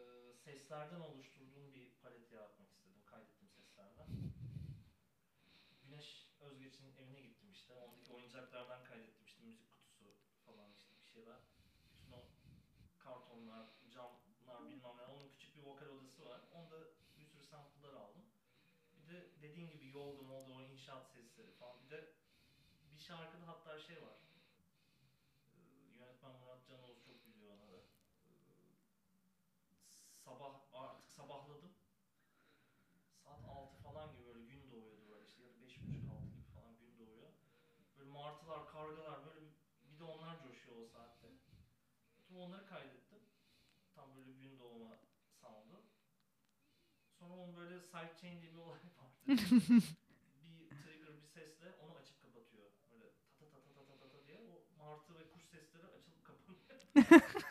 seslerden oluşturduğum bir palet yaratmak istedim. Kaydettim seslerden. Güneş Özgeç'in evine gittim işte. Ondaki oyuncaklardan kaydettim işte müzik kutusu falan işte bir şeyler. Bütün o kartonlar, camlar bilmem ne. Onun küçük bir vokal odası var. Onda bir sürü sample'lar aldım. Bir de dediğin gibi yolda molda o inşaat sesleri falan. Bir de bir şarkıda hatta şey var. Ee, yönetmen Murat Canoğlu çok biliyor ona da. Ee, sabah artık sabahladım. Saat 6 falan gibi böyle gün doğuyordu böyle işte ya da 5.30 6 gibi falan gün doğuyor. Böyle martılar, kargalar böyle bir, de onlar coşuyor o saatte. Tüm onları kaydettim. Tam böyle gün doğuma sound'u. Sonra onun böyle sidechain diye bir olay vardı. bir trigger bir sesle onu açıp kapatıyor. Böyle ta ta ta ta ta ta ta diye o martı ve kuş sesleri açılıp kapanıyor. Ve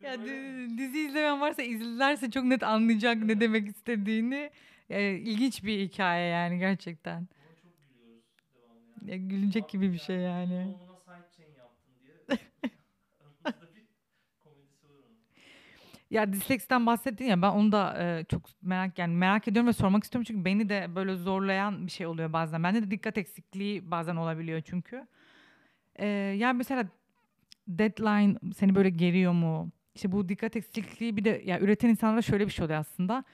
Ya dizi izleyen varsa izlerse çok net anlayacak ne demek istediğini. Ee, ilginç bir hikaye yani gerçekten. Ya, gülecek Abi gibi bir şey yani. Ya disleksiden bahsettin ya ben onu da e, çok merak yani merak ediyorum ve sormak istiyorum çünkü beni de böyle zorlayan bir şey oluyor bazen. Bende de dikkat eksikliği bazen olabiliyor çünkü. Ee, yani mesela deadline seni böyle geriyor mu? İşte bu dikkat eksikliği bir de ya üreten insanlara şöyle bir şey oluyor aslında.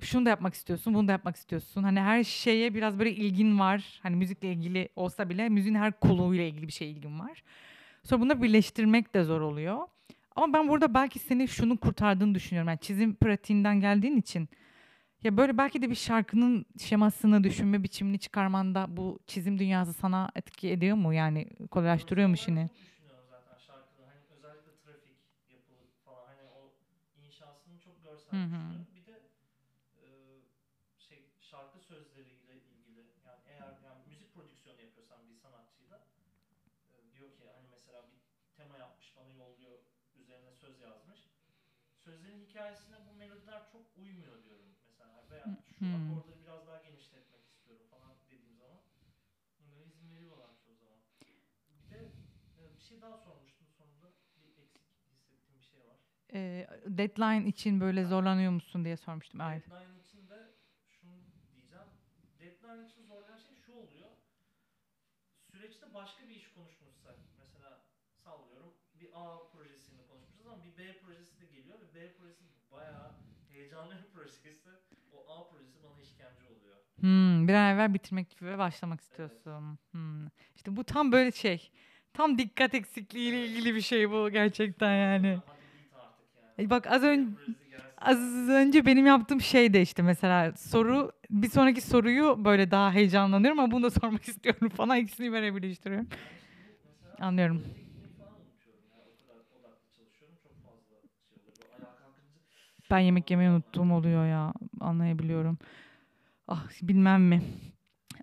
Şunu da yapmak istiyorsun, bunu da yapmak istiyorsun. Hani her şeye biraz böyle ilgin var. Hani müzikle ilgili olsa bile müziğin her koluyla ilgili bir şeye ilgin var. Sonra bunları birleştirmek de zor oluyor. Ama ben burada belki seni şunu kurtardığını düşünüyorum. Yani çizim pratiğinden geldiğin için. Ya böyle belki de bir şarkının şemasını, düşünme biçimini çıkarmanda bu çizim dünyası sana etki ediyor mu? Yani kolaylaştırıyor mu işini? Çok düşünüyorum zaten şarkıda. Hani özellikle trafik yapılı falan hani o inşasını çok görsel Hı hı. Bir de e, şey şarkı sözleriyle ilgili yani eğer yani müzik prodüksiyonu yapıyorsan bir sanatçıyla e, diyor ki hani mesela bir tema yapmış bana yolluyor üzerine söz yazmış. Sözlerin hikayesine bu melodiler çok uymuyor diyorum mesela veya şu Hmm. akorları biraz daha genişletmek istiyorum falan dediğim zaman bunlara izin veriyorlar çoğu zaman. Bir de e, bir şey daha sormuştum sonunda bir eksik hissettiğim bir şey Ee, deadline için böyle zorlanıyor musun diye sormuştum. Deadline için de şunu diyeceğim. Deadline için zorlayan şey şu oluyor. Süreçte başka bir iş konuşmuşsak mesela sallıyorum bir A projesini konuşmuşuz ama bir B projesi de geliyor ve B projesi bayağı heyecanlı bir projesi. O A projesi bana işkence oluyor. Hmm, bir an evvel bitirmek ve başlamak istiyorsun. Hmm. İşte bu tam böyle şey. Tam dikkat eksikliğiyle ilgili bir şey bu gerçekten yani. Hadi E, Bak az önce az önce benim yaptığım şey de işte mesela soru bir sonraki soruyu böyle daha heyecanlanıyorum ama bunu da sormak istiyorum falan ikisini böyle birleştiriyorum. Anlıyorum. Ben yemek yemeyi unuttuğum oluyor ya anlayabiliyorum. Ah bilmem mi.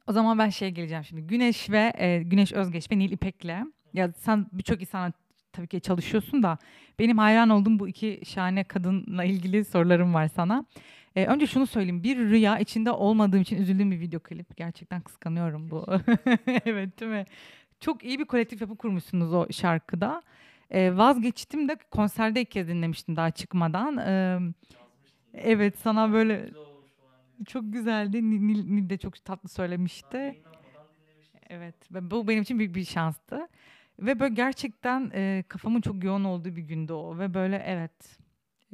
O zaman ben şeye geleceğim şimdi. Güneş ve e, Güneş Özgeç ve Nil İpek'le. Ya sen birçok insana tabii ki çalışıyorsun da benim hayran olduğum bu iki şahane kadınla ilgili sorularım var sana. E, önce şunu söyleyeyim. Bir rüya içinde olmadığım için üzüldüğüm bir video klip. Gerçekten kıskanıyorum bu. evet değil mi? Çok iyi bir kolektif yapı kurmuşsunuz o şarkıda. E, vazgeçtim de konserde ilk kez dinlemiştim daha çıkmadan. E, yazmıştım. evet sana böyle çok güzeldi. Nil, Nil, de çok tatlı söylemişti. Evet ve bu benim için büyük bir şanstı. Ve böyle gerçekten e, kafamın çok yoğun olduğu bir gündü o. Ve böyle evet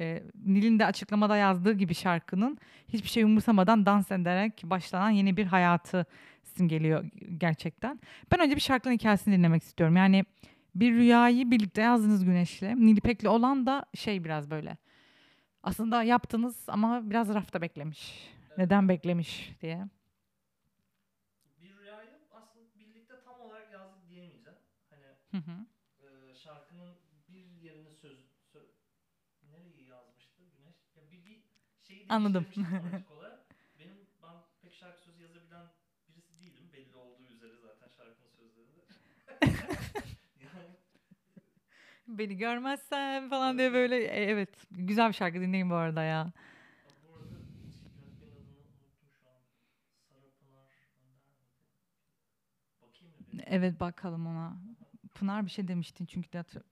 e, Nil'in de açıklamada yazdığı gibi şarkının hiçbir şey umursamadan dans ederek başlanan yeni bir hayatı simgeliyor gerçekten. Ben önce bir şarkının hikayesini dinlemek istiyorum. Yani bir rüyayı birlikte yazdınız Güneş'le. Nil İpek'le olan da şey biraz böyle. Aslında yaptınız ama biraz rafta beklemiş. Neden beklemiş diye. Bir rüyayı aslında birlikte tam olarak yazdık diyemeyeceğim. Hani Hı hı. e, şarkının bir yerini söz, sö- nereyi yazmıştı Güneş? Ya bir, şeyi Anladım. olarak. Benim ben pek şarkı sözü yazabilen birisi değilim. Belli olduğu üzere zaten şarkının sözlerinde. yani Beni görmezsen falan diye böyle e, evet güzel bir şarkı dinleyin bu arada ya. Evet bakalım ona. Pınar bir şey demiştin çünkü de hatır-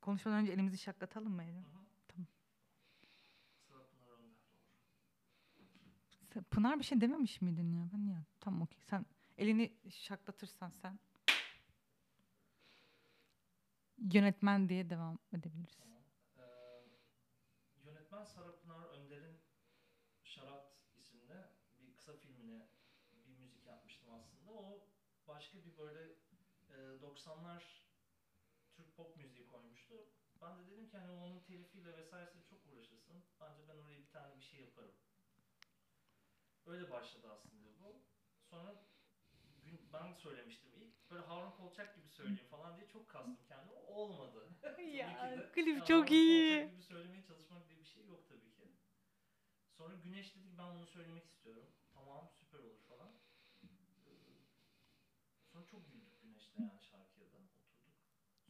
konuşmadan önce elimizi şaklatalım mı Eylül? Tamam. Pınar bir şey dememiş miydin ya? Ben ya tamam okey. Sen elini şaklatırsan sen yönetmen diye devam edebiliriz. Tamam. Ee, yönetmen Sara Pınar Önder'in Şarat isimli bir kısa filmine bir müzik yapmıştım aslında. O başka bir böyle e, 90'lar Türk pop müziği koymuştu. Ben de dedim ki hani onun telifiyle vesairesiyle çok uğraşırsın. Bence ben oraya bir tane bir şey yaparım. Öyle başladı aslında bu. Sonra gün, ben söylemiştim ilk. Böyle Harun Kolçak gibi söyleyeyim falan diye çok kastım kendimi. Olmadı. De. klip Ya çok Harun iyi. Kolçak gibi söylemeye çalışmak diye bir şey yok tabii ki. Sonra Güneş dedi ki ben bunu söylemek istiyorum. Tamam süper olur falan. Ee, Sonra çok güldük Güneş'le yani şarkıya da oturduk.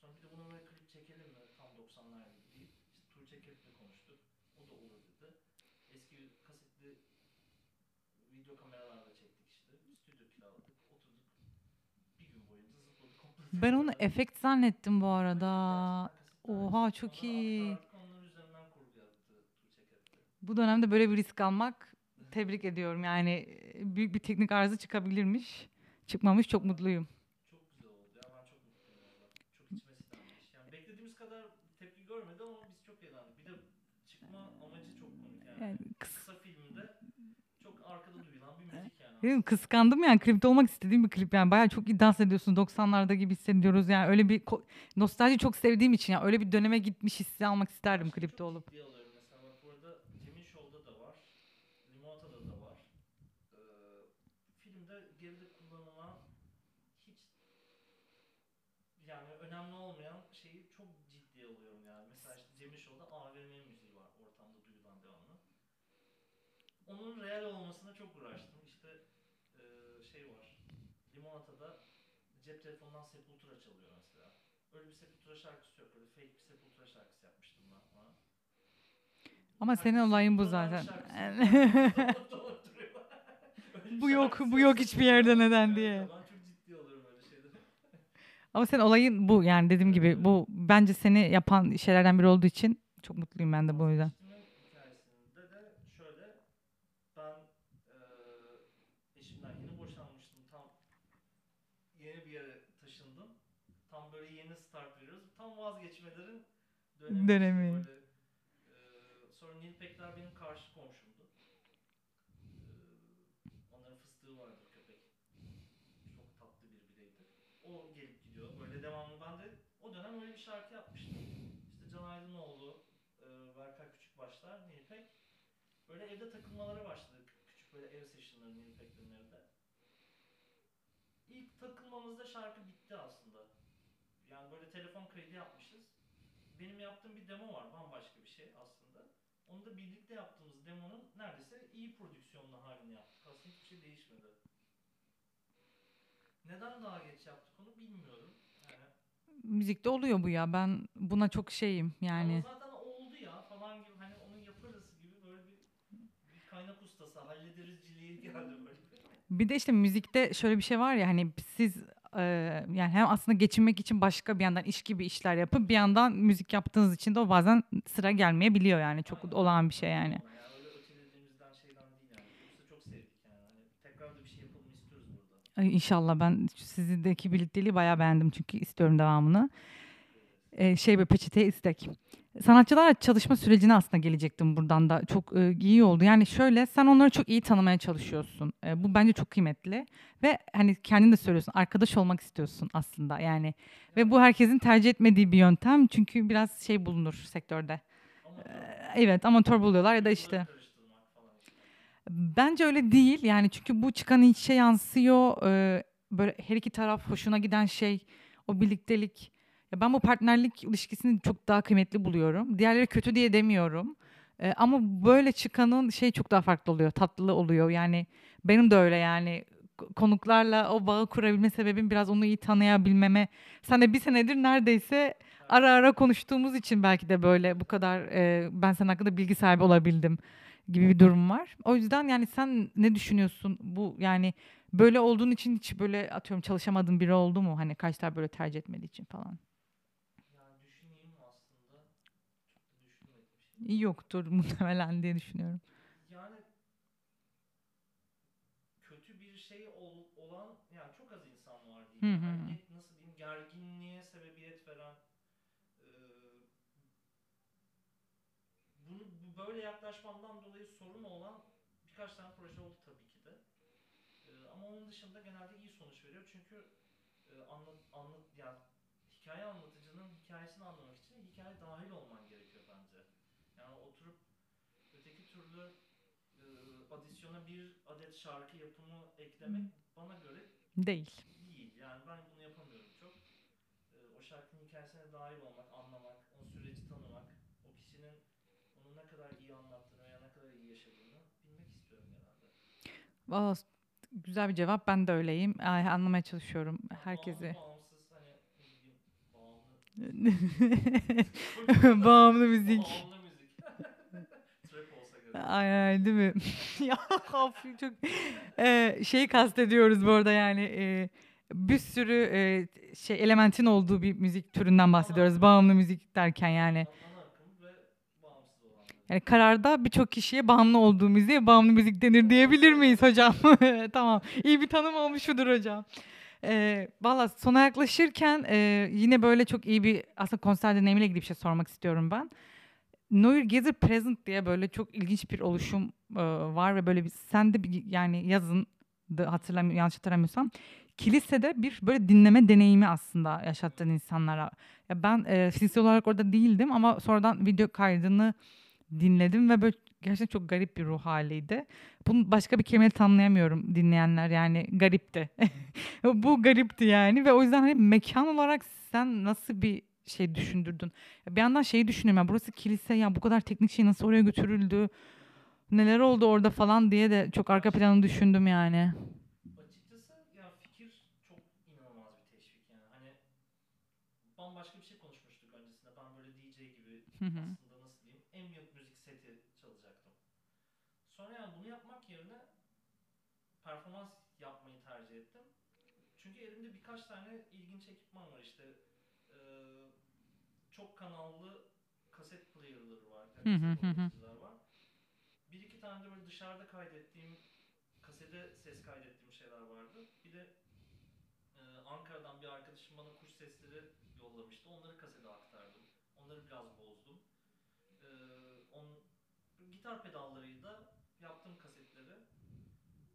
Sonra bir de buna böyle klip çekelim mi tam 90'lar gibi deyip işte Tuğçe Kep'le konuştuk. O da olur dedi. Eski kasetli video kameralarla çektik işte. Stüdyo kiraladık. Oturduk. Bir gün boyunca zıpladık. Ben onu efekt zannettim bu arada. Oha çok iyi. Artık onlar üzerinden kurgu yaptı Tuğçe Kep'te. Bu dönemde böyle bir risk almak tebrik ediyorum. Yani e, büyük bir teknik arıza çıkabilirmiş. Çıkmamış çok mutluyum. Çok güzel oldu ya ben çok mutluyum. Çok içime. Yani beklediğimiz kadar tepki görmedi ama biz çok eğlendik. Bir de çıkma amacı çok komik yani. Yani kıs Kısa filmde çok arkada duyulan bir müzik yani. Değil mi? Kıskandım yani klipte olmak istediğim bir klip yani bayağı çok dans ediyorsun 90'larda gibi hissediyoruz yani öyle bir ko- nostalji çok sevdiğim için yani öyle bir döneme gitmiş hissi almak isterdim klipte olup. alıyorum mesela bak burada Cemil Show'da da var. Limonata'da da var. Ee, filmde geride kullanılan hiç yani önemli olmayan şeyi çok ciddiye alıyorum yani. Mesela işte Cemil Show'da AVM müziği var ortamda duyulan devamlı. Onun real olmasına çok uğraştım. İşte e, şey var. Limonata'da cep telefonundan Sepultura çalıyor mesela. Öyle bir Sepultura şarkısı yok. Öyle fake bir Sepultura şarkısı yapmıştım ben ona. Ama senin Herkes olayın bu zaten. Bu yok, bu yok hiçbir yerde neden diye. Ben çok ciddi alıyorum öyle şeyleri. Ama senin olayın bu yani dediğim gibi bu bence seni yapan şeylerden biri olduğu için çok mutluyum ben de bu yüzden. dönemi. dönemi. Böyle, e, sonra Nilpekler benim karşı komşumdu. E, onların fıstığı vardı köpek. Çok tatlı bir bireydi. O gelip gidiyor. Böyle devamlı ben de o dönem öyle bir şarkı yapmıştım. İşte Can Aydınoğlu, e, Berkay Küçükbaşlar, Nilpek. Böyle evde takılmalara başladık. Küçük böyle ev session'ları Nilpek'lerin evde. İlk takılmamızda şarkı bitti aslında. Yani böyle telefon kredi yapmışız. Benim yaptığım bir demo var, bambaşka bir şey aslında. Onu da birlikte yaptığımız demonun neredeyse iyi prodüksiyonlu halini yaptık. Aslında hiçbir şey değişmedi. Neden daha geç yaptık onu bilmiyorum. Yani, Müzikte oluyor bu ya. Ben buna çok şeyim yani. Ama zaten oldu ya falan gibi hani onu yaparız gibi böyle bir, bir kaynak ustası hallederizciliği geldi böyle. Bir de işte müzikte şöyle bir şey var ya hani siz e, yani hem aslında geçinmek için başka bir yandan iş gibi işler yapıp bir yandan müzik yaptığınız için de o bazen sıra gelmeyebiliyor yani çok Aynen. olağan bir şey yani. Hani şey. Ay, İnşallah ben sizdeki birlikteliği bayağı beğendim çünkü istiyorum devamını. Ee, şey böyle peçeteye istek. Sanatçılarla çalışma sürecine aslında gelecektim buradan da. Çok e, iyi oldu. Yani şöyle sen onları çok iyi tanımaya çalışıyorsun. E, bu bence çok kıymetli. Ve hani kendin de söylüyorsun arkadaş olmak istiyorsun aslında yani. Ve bu herkesin tercih etmediği bir yöntem. Çünkü biraz şey bulunur sektörde. Ama Ee, Evet amatör buluyorlar ya da işte. Bence öyle değil yani çünkü bu çıkan içe yansıyor. Ee, böyle her iki taraf hoşuna giden şey o birliktelik. Ya ben bu partnerlik ilişkisini çok daha kıymetli buluyorum. Diğerleri kötü diye demiyorum. Ee, ama böyle çıkanın şey çok daha farklı oluyor, tatlı oluyor. Yani benim de öyle yani konuklarla o bağı kurabilme sebebim biraz onu iyi tanıyabilmeme. Sen de bir senedir neredeyse ara ara konuştuğumuz için belki de böyle bu kadar e, ben senin hakkında bilgi sahibi olabildim gibi bir durum var. O yüzden yani sen ne düşünüyorsun bu yani böyle olduğun için hiç böyle atıyorum çalışamadığın biri oldu mu? Hani kaç tane böyle tercih etmediği için falan. Yani düşüneyim aslında. Çok da düşünmedim şimdi. İyi yoktur muhtemelen diye düşünüyorum. Yani kötü bir şey ol- olan yani çok az insan var diyeyim. hı Yani hı. nasıl diyeyim gerginliğe sebebiyet veren eee, bunu bu böyle yaklaşmamdan dolayı sorun olan birkaç tane proje oldu tabii ki de. Eee, ama onun dışında genelde iyi sonuç veriyor çünkü eee, anlat anlat yani hikaye anlatıcının hikayesini anlamak için hikaye dahil olman gerekiyor bence. Yani oturup öteki türlü e, adisyona bir adet şarkı yapımı eklemek bana göre Değil. değil. Yani ben bunu yapamıyorum çok. E, o şarkının hikayesine dahil olmak, anlamak, o süreci tanımak, o kişinin onu ne kadar iyi anlattığını veya ne kadar iyi yaşadığını bilmek istiyorum genelde. Valla güzel bir cevap. Ben de öyleyim. Ay, anlamaya çalışıyorum herkesi. Bağımlı, bağımsız hani bağımlı. Bağımlı müzik. Bağımlı müzik. Trap olsa gerek. Aynen değil mi? ya çok Ee, şeyi kastediyoruz bu arada yani e, bir sürü e, şey elementin olduğu bir müzik türünden bahsediyoruz. Bağımlı müzik derken yani. Yani kararda birçok kişiye bağımlı olduğu müziğe bağımlı müzik denir diyebilir miyiz hocam? tamam. İyi bir tanım olmuş mudur hocam? Ee, Valla sona yaklaşırken e, yine böyle çok iyi bir aslında konser deneyimiyle ilgili bir şey sormak istiyorum ben. Know Your Gather Present diye böyle çok ilginç bir oluşum e, var ve böyle bir sen de bir, yani yazın hatırlamıyorum yanlış hatırlamıyorsam kilisede bir böyle dinleme deneyimi aslında yaşattığın insanlara. Ya ben e, fiziksel olarak orada değildim ama sonradan video kaydını dinledim ve böyle gerçekten çok garip bir ruh haliydi. Bunu başka bir kelimeyle tanımlayamıyorum dinleyenler yani garipti. Bu garipti yani ve o yüzden hani mekan olarak sen nasıl bir şey düşündürdün? Bir yandan şeyi düşünüyorum ya burası kilise ya bu kadar teknik şey nasıl oraya götürüldü? Neler oldu orada falan diye de çok arka planı düşündüm yani. Açıkçası ya fikir çok inanılmaz bir teşvik yani. Hani bambaşka bir şey konuşmuştuk öncesinde. Ben böyle DJ gibi Hı hı. aslında nasıl diyeyim ambient müzik seti çalacaktım. Sonra yani bunu yapmak yerine performans yapmayı tercih ettim. Çünkü elimde birkaç tane ilginç ekipman var çok kanallı kaset player'ları var. Oynatıcılar var. Bir iki tane de böyle dışarıda kaydettiğim, kasede ses kaydettiğim şeyler vardı. Bir de e, Ankara'dan bir arkadaşım bana kuş sesleri yollamıştı. Onları kasede aktardım. Onları biraz bozdum. E, on, gitar pedallarıyla yaptığım kasetleri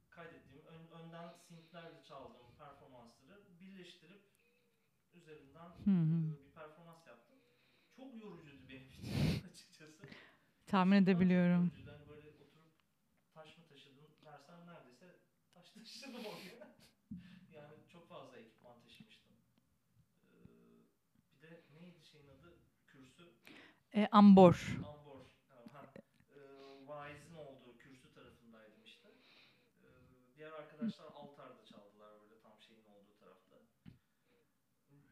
kaydettiğim, ön, önden synthlerle çaldığım performansları birleştirip üzerinden Hı hı. e, bir performans yaptım. Çok yorucuydu benim için açıkçası. Tahmin edebiliyorum. Yorucuydu. Böyle oturup taş mı taşıdın dersen neredeyse taş taşıdım oraya. yani çok fazla ekipman taşımıştım. Ee, bir de neydi şeyin adı? Kürsü. E, ambor. Ambor. Ha, e, vaizin olduğu kürsü tarafındaydım işte. E, diğer arkadaşlar altarda çaldılar böyle tam şeyin olduğu tarafta.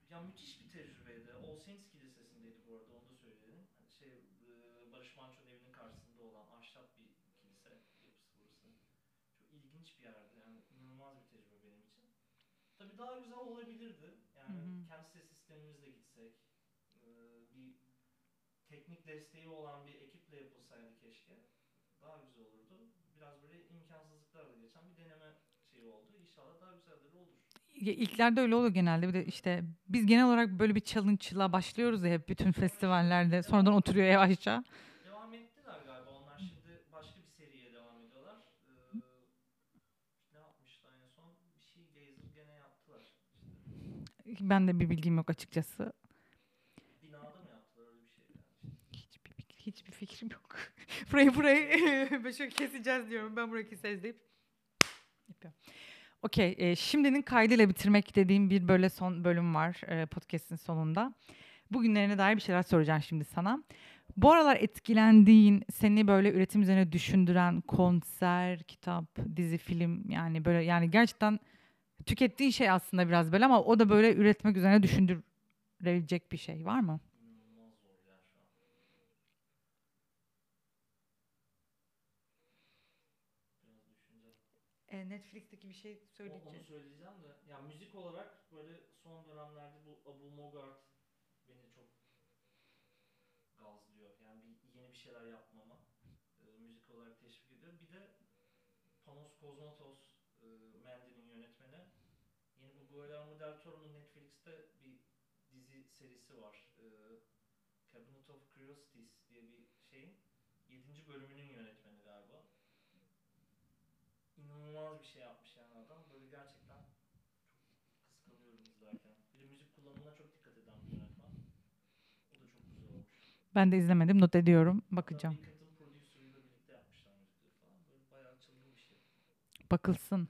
Ya müthiş bir tecrübeydi. All Saints Kilisesi'ndeydi bu arada onu da söyleyelim. Hani şey e, Barış Manço'nun evinin karşısında olan ahşap bir kilise yapısı burası. Çok ilginç bir yerdi yani inanılmaz bir tecrübe benim için. Tabii daha güzel olabilirdi. Yani Hı hı. kendi ses sistemimizle gitsek. e, bir teknik desteği olan bir ekiple yapılsaydı keşke daha güzel olurdu. Biraz böyle imkansızlıklarla geçen bir deneme şeyi oldu. İnşallah daha güzelleri olur. Ya İlklerde öyle oluyor genelde. Bir de işte biz genel olarak böyle bir challenge'la başlıyoruz ya hep bütün festivallerde. Sonradan oturuyor yavaşça. Devam ettiler galiba. Onlar şimdi başka bir seriye devam ediyorlar. Ee, ne yapmışlar en son? Bir şey Gazer gene yaptılar. İşte Ben de bir bilgim yok açıkçası. binada mı yaptılar öyle bir şey yani. Hiçbir, fikir, hiçbir fikrim yok. burayı burayı şöyle keseceğiz diyorum. Ben burayı keseceğiz deyip yapıyorum. Okey. e, şimdinin kaydıyla bitirmek dediğim bir böyle son bölüm var e, podcast'in sonunda. Bugünlerine dair bir şeyler soracağım şimdi sana. Bu aralar etkilendiğin, seni böyle üretim üzerine düşündüren konser, kitap, dizi, film yani böyle yani gerçekten tükettiğin şey aslında biraz böyle ama o da böyle üretmek üzerine düşündürecek bir şey var mı? E, Netflix'teki bir şey O- Onu söyleyeceğim de. Ya müzik olarak böyle son dönemlerde bu Abu Mogart beni çok gazlıyor. Yani bir, yeni bir şeyler yapmama e, müzik olarak teşvik ediyor. Bir de Panos Cosmatos e, Mendy'nin yönetmeni. Yeni bu Guillermo del Toro'nun Netflix'te bir dizi serisi var. E, Cabinet of Curiosities diye bir şeyin 7. bölümünün yönetmeni galiba inanılmaz bir şey yapmış yani adam. Böyle gerçekten çok kıskanıyorum izlerken. Bir de müzik kullanımına çok dikkat eden bir yönetmen. O da çok güzel olmuş. Ben de izlemedim. Not ediyorum. Bakacağım. Hatta şey. Bakılsın.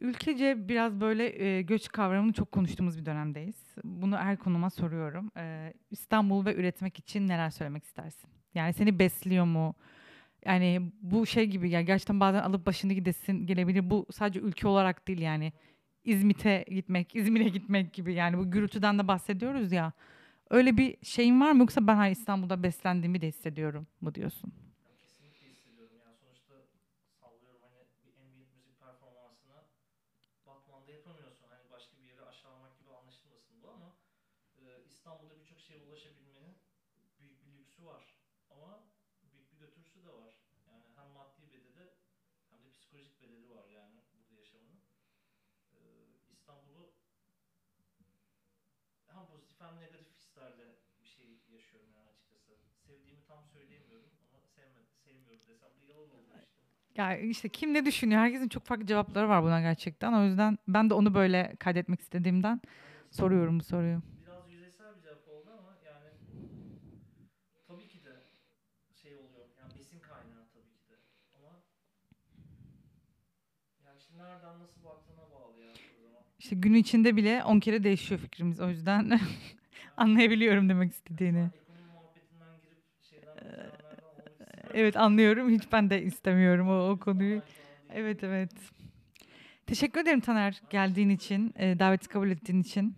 Ülkece biraz böyle e, göç kavramını çok konuştuğumuz bir dönemdeyiz. Bunu her konuma soruyorum. E, İstanbul ve üretmek için neler söylemek istersin? Yani seni besliyor mu? Yani bu şey gibi ya gerçekten bazen alıp başını gidesin gelebilir. Bu sadece ülke olarak değil yani. İzmit'e gitmek, İzmir'e gitmek gibi yani bu gürültüden de bahsediyoruz ya. Öyle bir şeyin var mı yoksa ben hayır İstanbul'da beslendiğimi de hissediyorum mu diyorsun? Ya kesinlikle hissediyorum. Yani sonuçta sallıyorum hani bir ambient müzik performansını Batman'da yapamıyorsun. Hani başka bir yere aşağılamak gibi anlaşılmasın bu ama e, İstanbul'da birçok şeye ulaşabilmenin büyük bir lüksü var. Ama büyük bir götürüsü de var. Yani hem maddi bedeli hem de psikolojik bedeli var yani burada yaşamanın. E, İstanbul'u hem pozitif hem negatif hislerle bir şey yaşıyorum yani açıkçası. Sevdiğimi tam söyleyemiyorum ama sevme, sevmiyorum desem de yalan olur işte. Ya işte kim ne düşünüyor? Herkesin çok farklı cevapları var buna gerçekten. O yüzden ben de onu böyle kaydetmek istediğimden Yani soruyorum bu soruyu. Biraz yüzeysel bir cevap oldu ama yani tabii ki de şey oluyor. Yani besin kaynağı tabii ki de. Ama yani işte nereden nasıl baktığına bağlı ya. İşte gün içinde bile 10 kere değişiyor fikrimiz. O yüzden anlayabiliyorum demek istediğini. Sen ekonomi muhabbetinden girip şeyden bitirenlerden olmak istemiyorum. Evet anlıyorum. Hiç ben de istemiyorum o, o konuyu. Evet evet. Teşekkür ederim Taner geldiğin için, e, daveti kabul ettiğin için.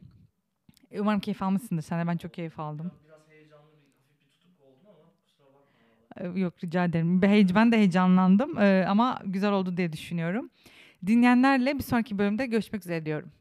E, Umarım keyif almışsındır sen de. Ben çok keyif aldım. E, Yok rica ederim. Ben de heyecanlandım e, ama güzel oldu diye düşünüyorum. Dinleyenlerle bir sonraki bölümde görüşmek üzere diyorum.